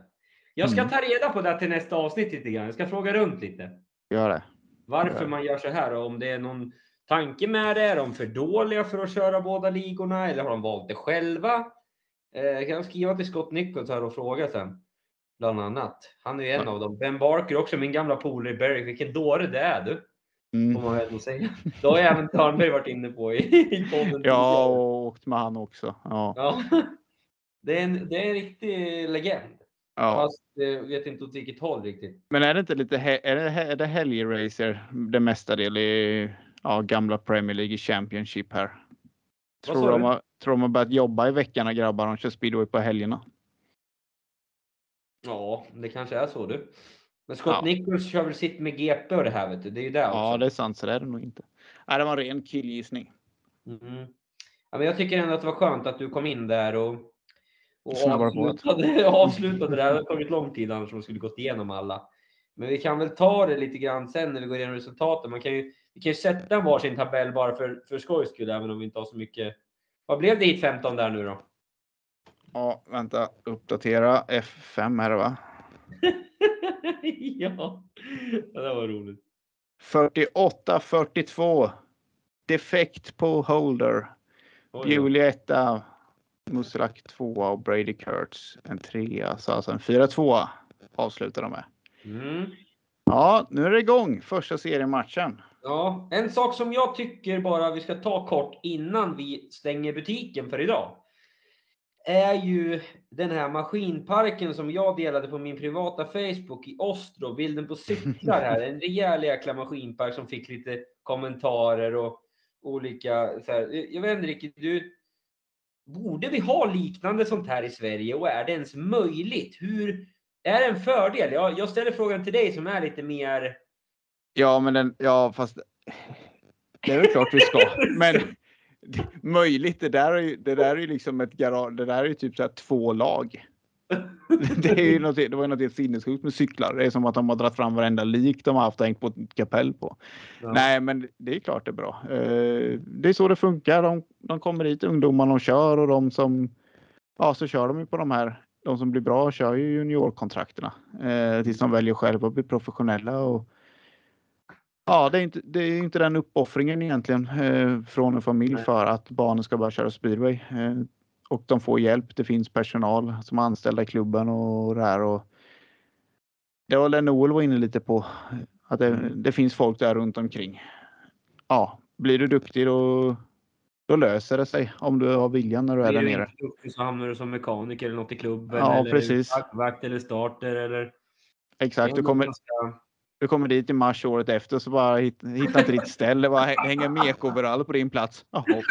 Jag ska Mm. ta reda på det till nästa avsnitt lite grann. Jag ska fråga runt lite. Gör det. Varför Ja. man gör så här och om det är någon tanke med det. Är de för dåliga för att köra båda ligorna eller har de valt det själva? Eh, jag kan skriva till Scott Nichols här och fråga sen. Bland annat. Han är ju en Ja. av dem. Ben Barker också, min gamla polare i Berwick. Vilken dåre det är du. Får Mm. man väl säga. Det har ju även Törnberg varit inne på i, i podden. Ja, och åkt med han också. Ja. Ja. Det är en, det är en riktig legend. ja. Fast jag vet inte åt vilket håll riktigt. Men är det inte lite, är det, är det helgracer det mesta del i ja, gamla Premier League Championship här? Vad Tror de, har, tror de har börjat jobba i veckan grabbar, de kör speedway på helgerna. Ja, det kanske är så du. Men Scott Ja. Nichols kör väl sitt med GP och det här vet du. Det är ju det också. Ja, det är sant, så det är det nog inte. Nej, det var en ren killgissning. Mm. Ja, men jag tycker ändå att det var skönt att du kom in där och, och avslutade, avslutade det. Det har tagit lång tid annars om vi skulle gått igenom alla. Men vi kan väl ta det lite grann sen när vi går igenom resultaten. Man kan ju, vi kan ju sätta en varsin tabell bara för, för skojs skull, även om vi inte har så mycket. Vad blev det hit 15 där nu då? Ja, vänta, uppdatera F5 är det va? ja, det var roligt. 48-42. Defekt på Holder. Julietta Muslak tvåa och Brady Kurtz en trea. Så alltså en 4-2 avslutar de med. Mm. Ja, nu är det igång. Första seriematchen. Ja, en sak som jag tycker bara vi ska ta kort innan vi stänger butiken för idag. Är ju den här maskinparken som jag delade på min privata Facebook i Ostro. Bilden på cyklar här. En rejäl jäkla maskinpark som fick lite kommentarer och olika. Så här. Jag vet inte riktigt, du. Borde vi ha liknande sånt här i Sverige och är det ens möjligt? Hur är det en fördel? Jag, jag ställer frågan till dig som är lite mer Ja, men den, ja, fast det är väl klart vi ska. Men möjligt, det där är ju, det där är ju liksom ett garage. Det där är ju typ så här två lag. Det, är ju något, det var ju något helt sinnessjukt med cyklar. Det är som att de har dragit fram varenda lik de har haft och hängt på ett kapell på. Ja. Nej, men det är klart det är bra. Eh, Det är så det funkar. De, de kommer hit, ungdomarna, och kör och de som, ja, så kör de ju på de här. De som blir bra kör ju juniorkontrakterna eh, tills de väljer själva att bli professionella. Och, ja, det är inte, det är inte den uppoffringen egentligen eh, från en familj för att barnen ska börja köra speedway. Eh, och de får hjälp. Det finns personal som är anställda i klubben och det här. Och det var Noel var inne lite på. Att det, det finns folk där runt omkring. Ja, blir du duktig då, då löser det sig om du har viljan när du är Blir där du nere. inte duktig så hamnar du som mekaniker eller något i klubben. Ja, eller precis. Vakt eller starter eller... Exakt, du är kommer, ganska- du kommer dit i mars året efter så bara hit, hittar inte ditt ställe. Bara hä- hänger mekoverall på din plats. Jaha.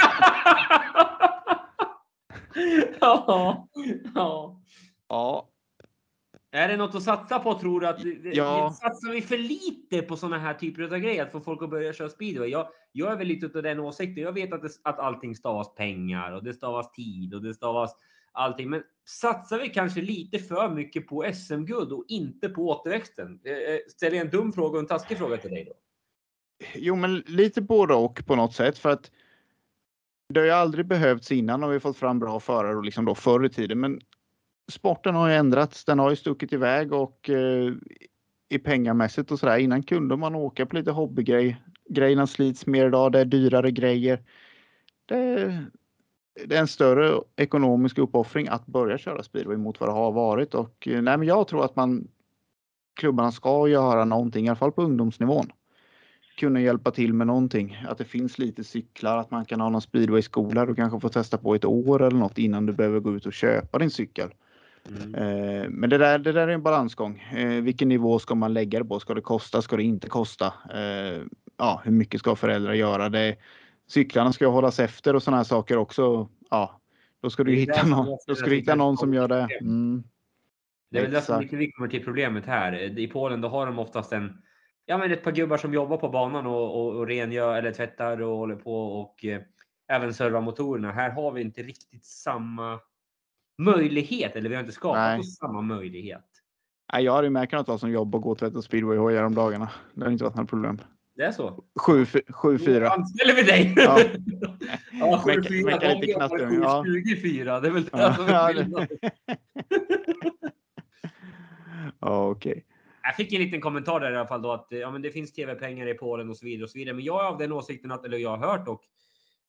ja, ja. Ja. Är det något att satsa på tror du? Att, Ja. Satsar vi för lite på sådana här typer av grejer? Att få folk att börja köra speedway? Jag, jag är väl lite av den åsikten. Jag vet att, det, att allting stavas pengar och det stavas tid och det stavas allting. Men satsar vi kanske lite för mycket på SM-guld och inte på återväxten? Eh, eh, ställer jag en dum fråga och en taskig fråga till dig då? Jo, men lite både och på något sätt för att det har ju aldrig behövts innan har vi fått fram bra förare och liksom då förr i tiden. Men sporten har ju ändrats. Den har ju stuckit iväg och eh, i pengamässigt och sådär. Innan kunde man åka på lite hobbygrej. Grejerna slits mer idag. Det är dyrare grejer. Det det är en större ekonomisk uppoffring att börja köra speedway mot vad det har varit och eh, nej, men jag tror att man klubbarna ska göra någonting, i alla fall på ungdomsnivån kunna hjälpa till med någonting. Att det finns lite cyklar, att man kan ha någon speedwayskola du kanske får testa på ett år eller något innan du behöver gå ut och köpa din cykel. Mm. Eh, men det där, det där är en balansgång. Eh, vilken nivå ska man lägga det på? Ska det kosta? Ska det inte kosta? Eh, ja, hur mycket ska föräldrar göra? Det, cyklarna ska hållas efter och sådana här saker också. Ja, då ska du hitta någon, då ska du hitta någon som gör det. Mm. Det är väl det som vi kommer till problemet här. I Polen då har de oftast en, ja, men ett par gubbar som jobbar på banan och, och, och rengör eller tvättar och håller på och eh, även servar motorerna. Här har vi inte riktigt samma möjlighet eller vi har inte skapat Nej. oss samma möjlighet. Nej, jag hade ju märkt ha som jobb att gå och tvätta speedwayhojar om dagarna. Det har inte varit något problem. Det är så. 7-4. Då anställer vi dig! Ja. ja, Mecka- 7-4. mecka De lite knaster, ja. 7-24. Det är väl det Ja, som ja, är skillnaden. Ja, okej. Jag fick en liten kommentar där i alla fall då att ja, men det finns tv-pengar i Polen och så vidare och så vidare. Men jag är av den åsikten att, eller jag har hört och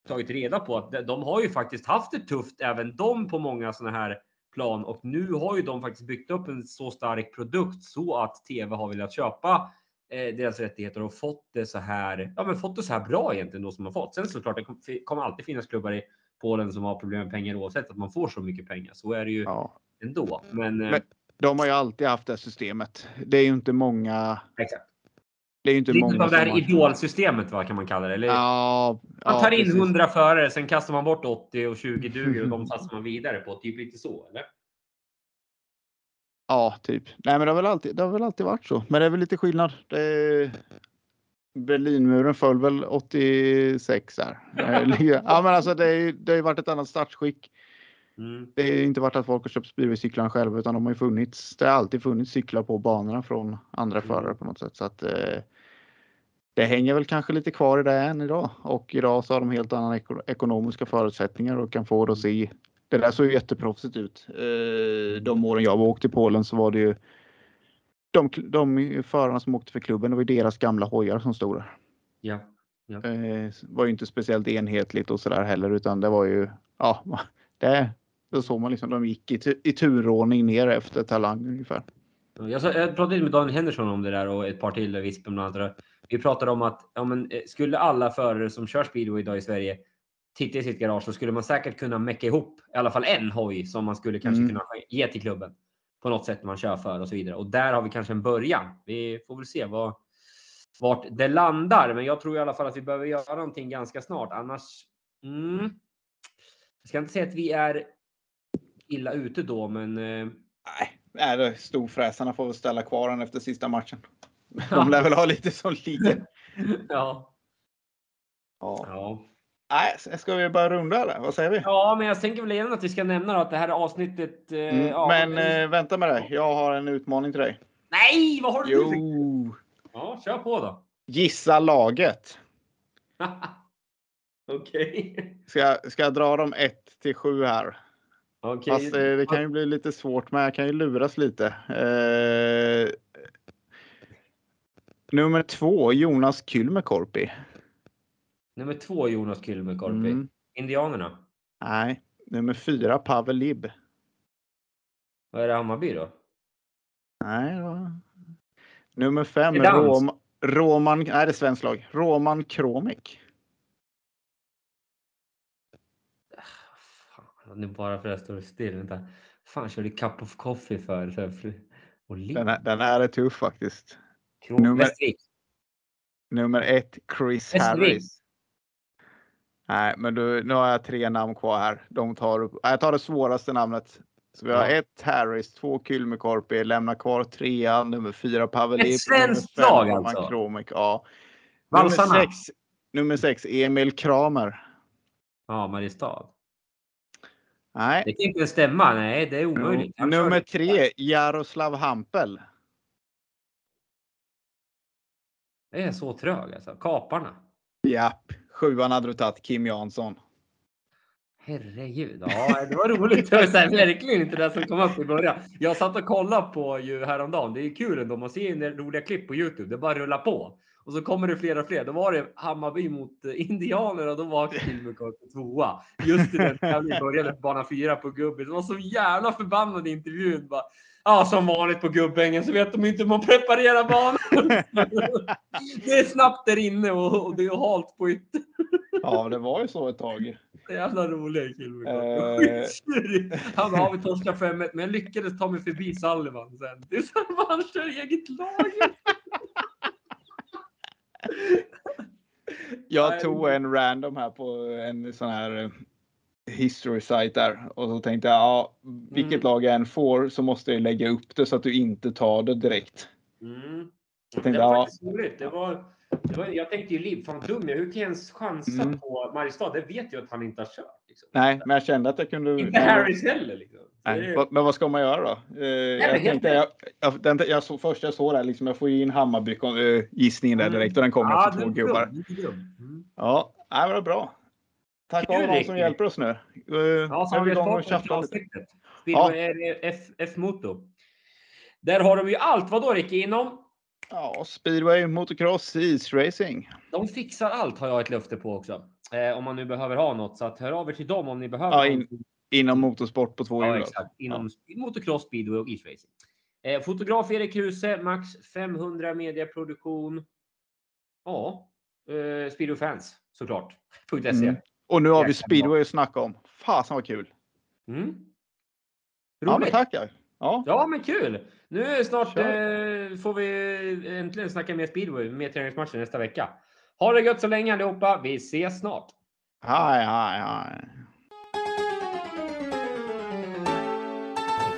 tagit reda på att de- har ju faktiskt haft det tufft även de på många sådana här plan och nu har ju de faktiskt byggt upp en så stark produkt så att tv har velat köpa deras rättigheter och fått det så här. Ja, men fått det så här bra egentligen då som man fått. Sen såklart, det kom- kommer alltid finnas klubbar i Polen som har problem med pengar oavsett att man får så mycket pengar. Så är det ju Ja. ändå. Men, eh, Men- De har ju alltid haft det systemet. Det är ju inte många. exakt. Det är ju inte Lite många av det här har- idolsystemet va, kan man kalla det. Eller, Ja, man ja, tar in precis. 100 förare, sen kastar man bort 80 och 20 duger och de satsar man vidare på. Typ lite så, eller? Ja, typ. Nej, men det har, väl alltid, det har väl alltid varit så. Men det är väl lite skillnad. Det. Berlinmuren föll väl 86 här. ja, men alltså det, är, det har ju varit ett annat startskick. Mm. Det har inte varit att folk har köpt speedwaycyklarna själva utan de har ju funnits. Det har alltid funnits cyklar på banorna från andra Mm. förare på något sätt. Så att, eh, det hänger väl kanske lite kvar i det än idag. Och idag så har de helt andra eko- ekonomiska förutsättningar och kan få det att se. Det där såg ju jätteproffsigt ut. Eh, de åren jag åkte till Polen så var det ju de, de förarna som åkte för klubben, det var ju deras gamla hojar som stod där. Ja. Eh, var ju inte speciellt enhetligt och sådär heller utan det var ju, ja, det, då såg man liksom de gick i, i turordning ner efter talang ungefär. Jag pratade lite med Daniel Henderson om det där och ett par till, Vispen bland annat. Vi pratade om att ja, men, eh, skulle alla förare som kör speedway idag i Sverige titta i sitt garage så skulle man säkert kunna mecka ihop i alla fall en hoj som man skulle kanske Mm. kunna ge till klubben på något sätt man kör för och så vidare. Och där har vi kanske en början. Vi får väl se vad, vart det landar. Men jag tror i alla fall att vi behöver göra någonting ganska snart. Annars. Mm, jag ska inte säga att vi är illa ute då, men eh, Nej, storfräsarna får väl ställa kvar den efter sista matchen. De lär väl ha lite som ligger. ja. Ja. Ja. Nej, ska vi börja runda eller? Vad säger vi? ja, men jag tänker väl igen att vi ska nämna då att det här avsnittet. Eh, Mm, ja, men eh, vänta med det. Jag har en utmaning till dig. Nej, vad har du? Jo! Ja, kör på då. Gissa laget. Okej. Ska, jag- ska jag dra dem 1 till 7 här? Okej. Fast eh, det kan ju bli lite svårt, men jag kan ju luras lite. Eh, nummer två, Jonas Kylmäkorpi. Nummer två Jonas Kylmäkorpi. Mm. Indianerna. Nej, nummer fyra, Pavel Lib. Vad är det Hammarby då? Nej, var... Nummer fem. Rom, Roman, nej det är svenskt lag. Roman Kromik. Fan, nu bara för att jag står still. Vänta. Fan, körde cup of coffee för. För och Den, här- den här är tuff faktiskt. Kron- nummer-. Nummer ett, Chris Västervik. Harris. Nej, men du, nu har jag tre namn kvar här. De tar upp, jag tar det svåraste namnet. Så vi har Ja. ett Harris, två Kylmäkorpi, lämnar kvar trean, nummer fyra Pavelip. Ett svenskt nummer lag alltså? Kromek, ja. Nummer Valsarna. sex, nummer sex Emil Kramer. Ja, Mariestad. Nej. Det kan inte stämma. Nej, det är omöjligt. Han Nummer tre Jaroslav Hampel. Det är så trög alltså. Kaparna. Japp. Sjuan hade du tagit Kim Jansson. Herregud. Ja, det var roligt. Det var så här, verkligen inte det som kom upp i början. Jag satt och kollade på ju häromdagen. Det är kul ändå. Man ser ju roliga klipp på Youtube. Det bara rullar på. Och så kommer det fler och fler. Då var det Hammarby mot eh, Indianer och då var Kilmekort tvåa. Just i den tävlingen började på bana fyra på Gubbis. Det var så jävla förbannad i intervjun. Bara, Ja, som vanligt på Gubbängen så vet de inte hur man preparerar banan. det är snabbt där inne och, och det är halt på ytter. Ja, det var ju så ett tag. Så jävla rolig kille. Eh. Skittjurig. Han har vi torskat 5 men jag lyckades ta mig förbi Sullivan sen. Det är så att han kör eget lag. Jag tog en random här på en sån här eh, history site där och så tänkte jag, ja, vilket Mm. lag jag än får så måste jag lägga upp det så att du inte tar det direkt. Mm. Jag Det tänkte, var ja, faktiskt roligt. Det var, det var, jag tänkte ju liv, fan dum. Hur kan jag ens chansa Mm. på Mariestad? Det vet jag att han inte har kört. Liksom. nej, men jag kände att jag kunde. Inte Harris heller. Liksom. Nej, men vad ska man göra då? Eh, jag tänkte, jag, jag, den, jag såg, först jag såg det här, liksom, jag får ju in Hammarby äh, gissningen där Mm. direkt och den kommer Ja, efter två gubbar. Mm. Ja, nej, men det är bra. Tack de Ricky. som hjälper oss nu. Uh, Ja, så har vi igång och tjafsar lite. är F, F-moto. Där har de ju allt. Vad då Ricky? Inom? Ja, speedway, motocross, isracing. De fixar allt har jag ett löfte på också. Eh, om man nu behöver ha något. Så att hör av er till dem om ni behöver. Ja, in-. Inom motorsport på två ja hjul. exakt. Inom motocross, speedway och isracing. Eh, fotograf Erik Huse, max 500 mediaproduktion. Ja, eh, Speedo Fans såklart. .se. Mm. Och nu har vi speedway att snacka om. Fasen vad kul! Mm. Ja, men Roligt. tackar! Ja, Ja, men kul! Nu snart eh, får vi äntligen snacka mer speedway, mer träningsmatcher nästa vecka. Ha det gött så länge allihopa. Vi ses snart. hej, hej, hej.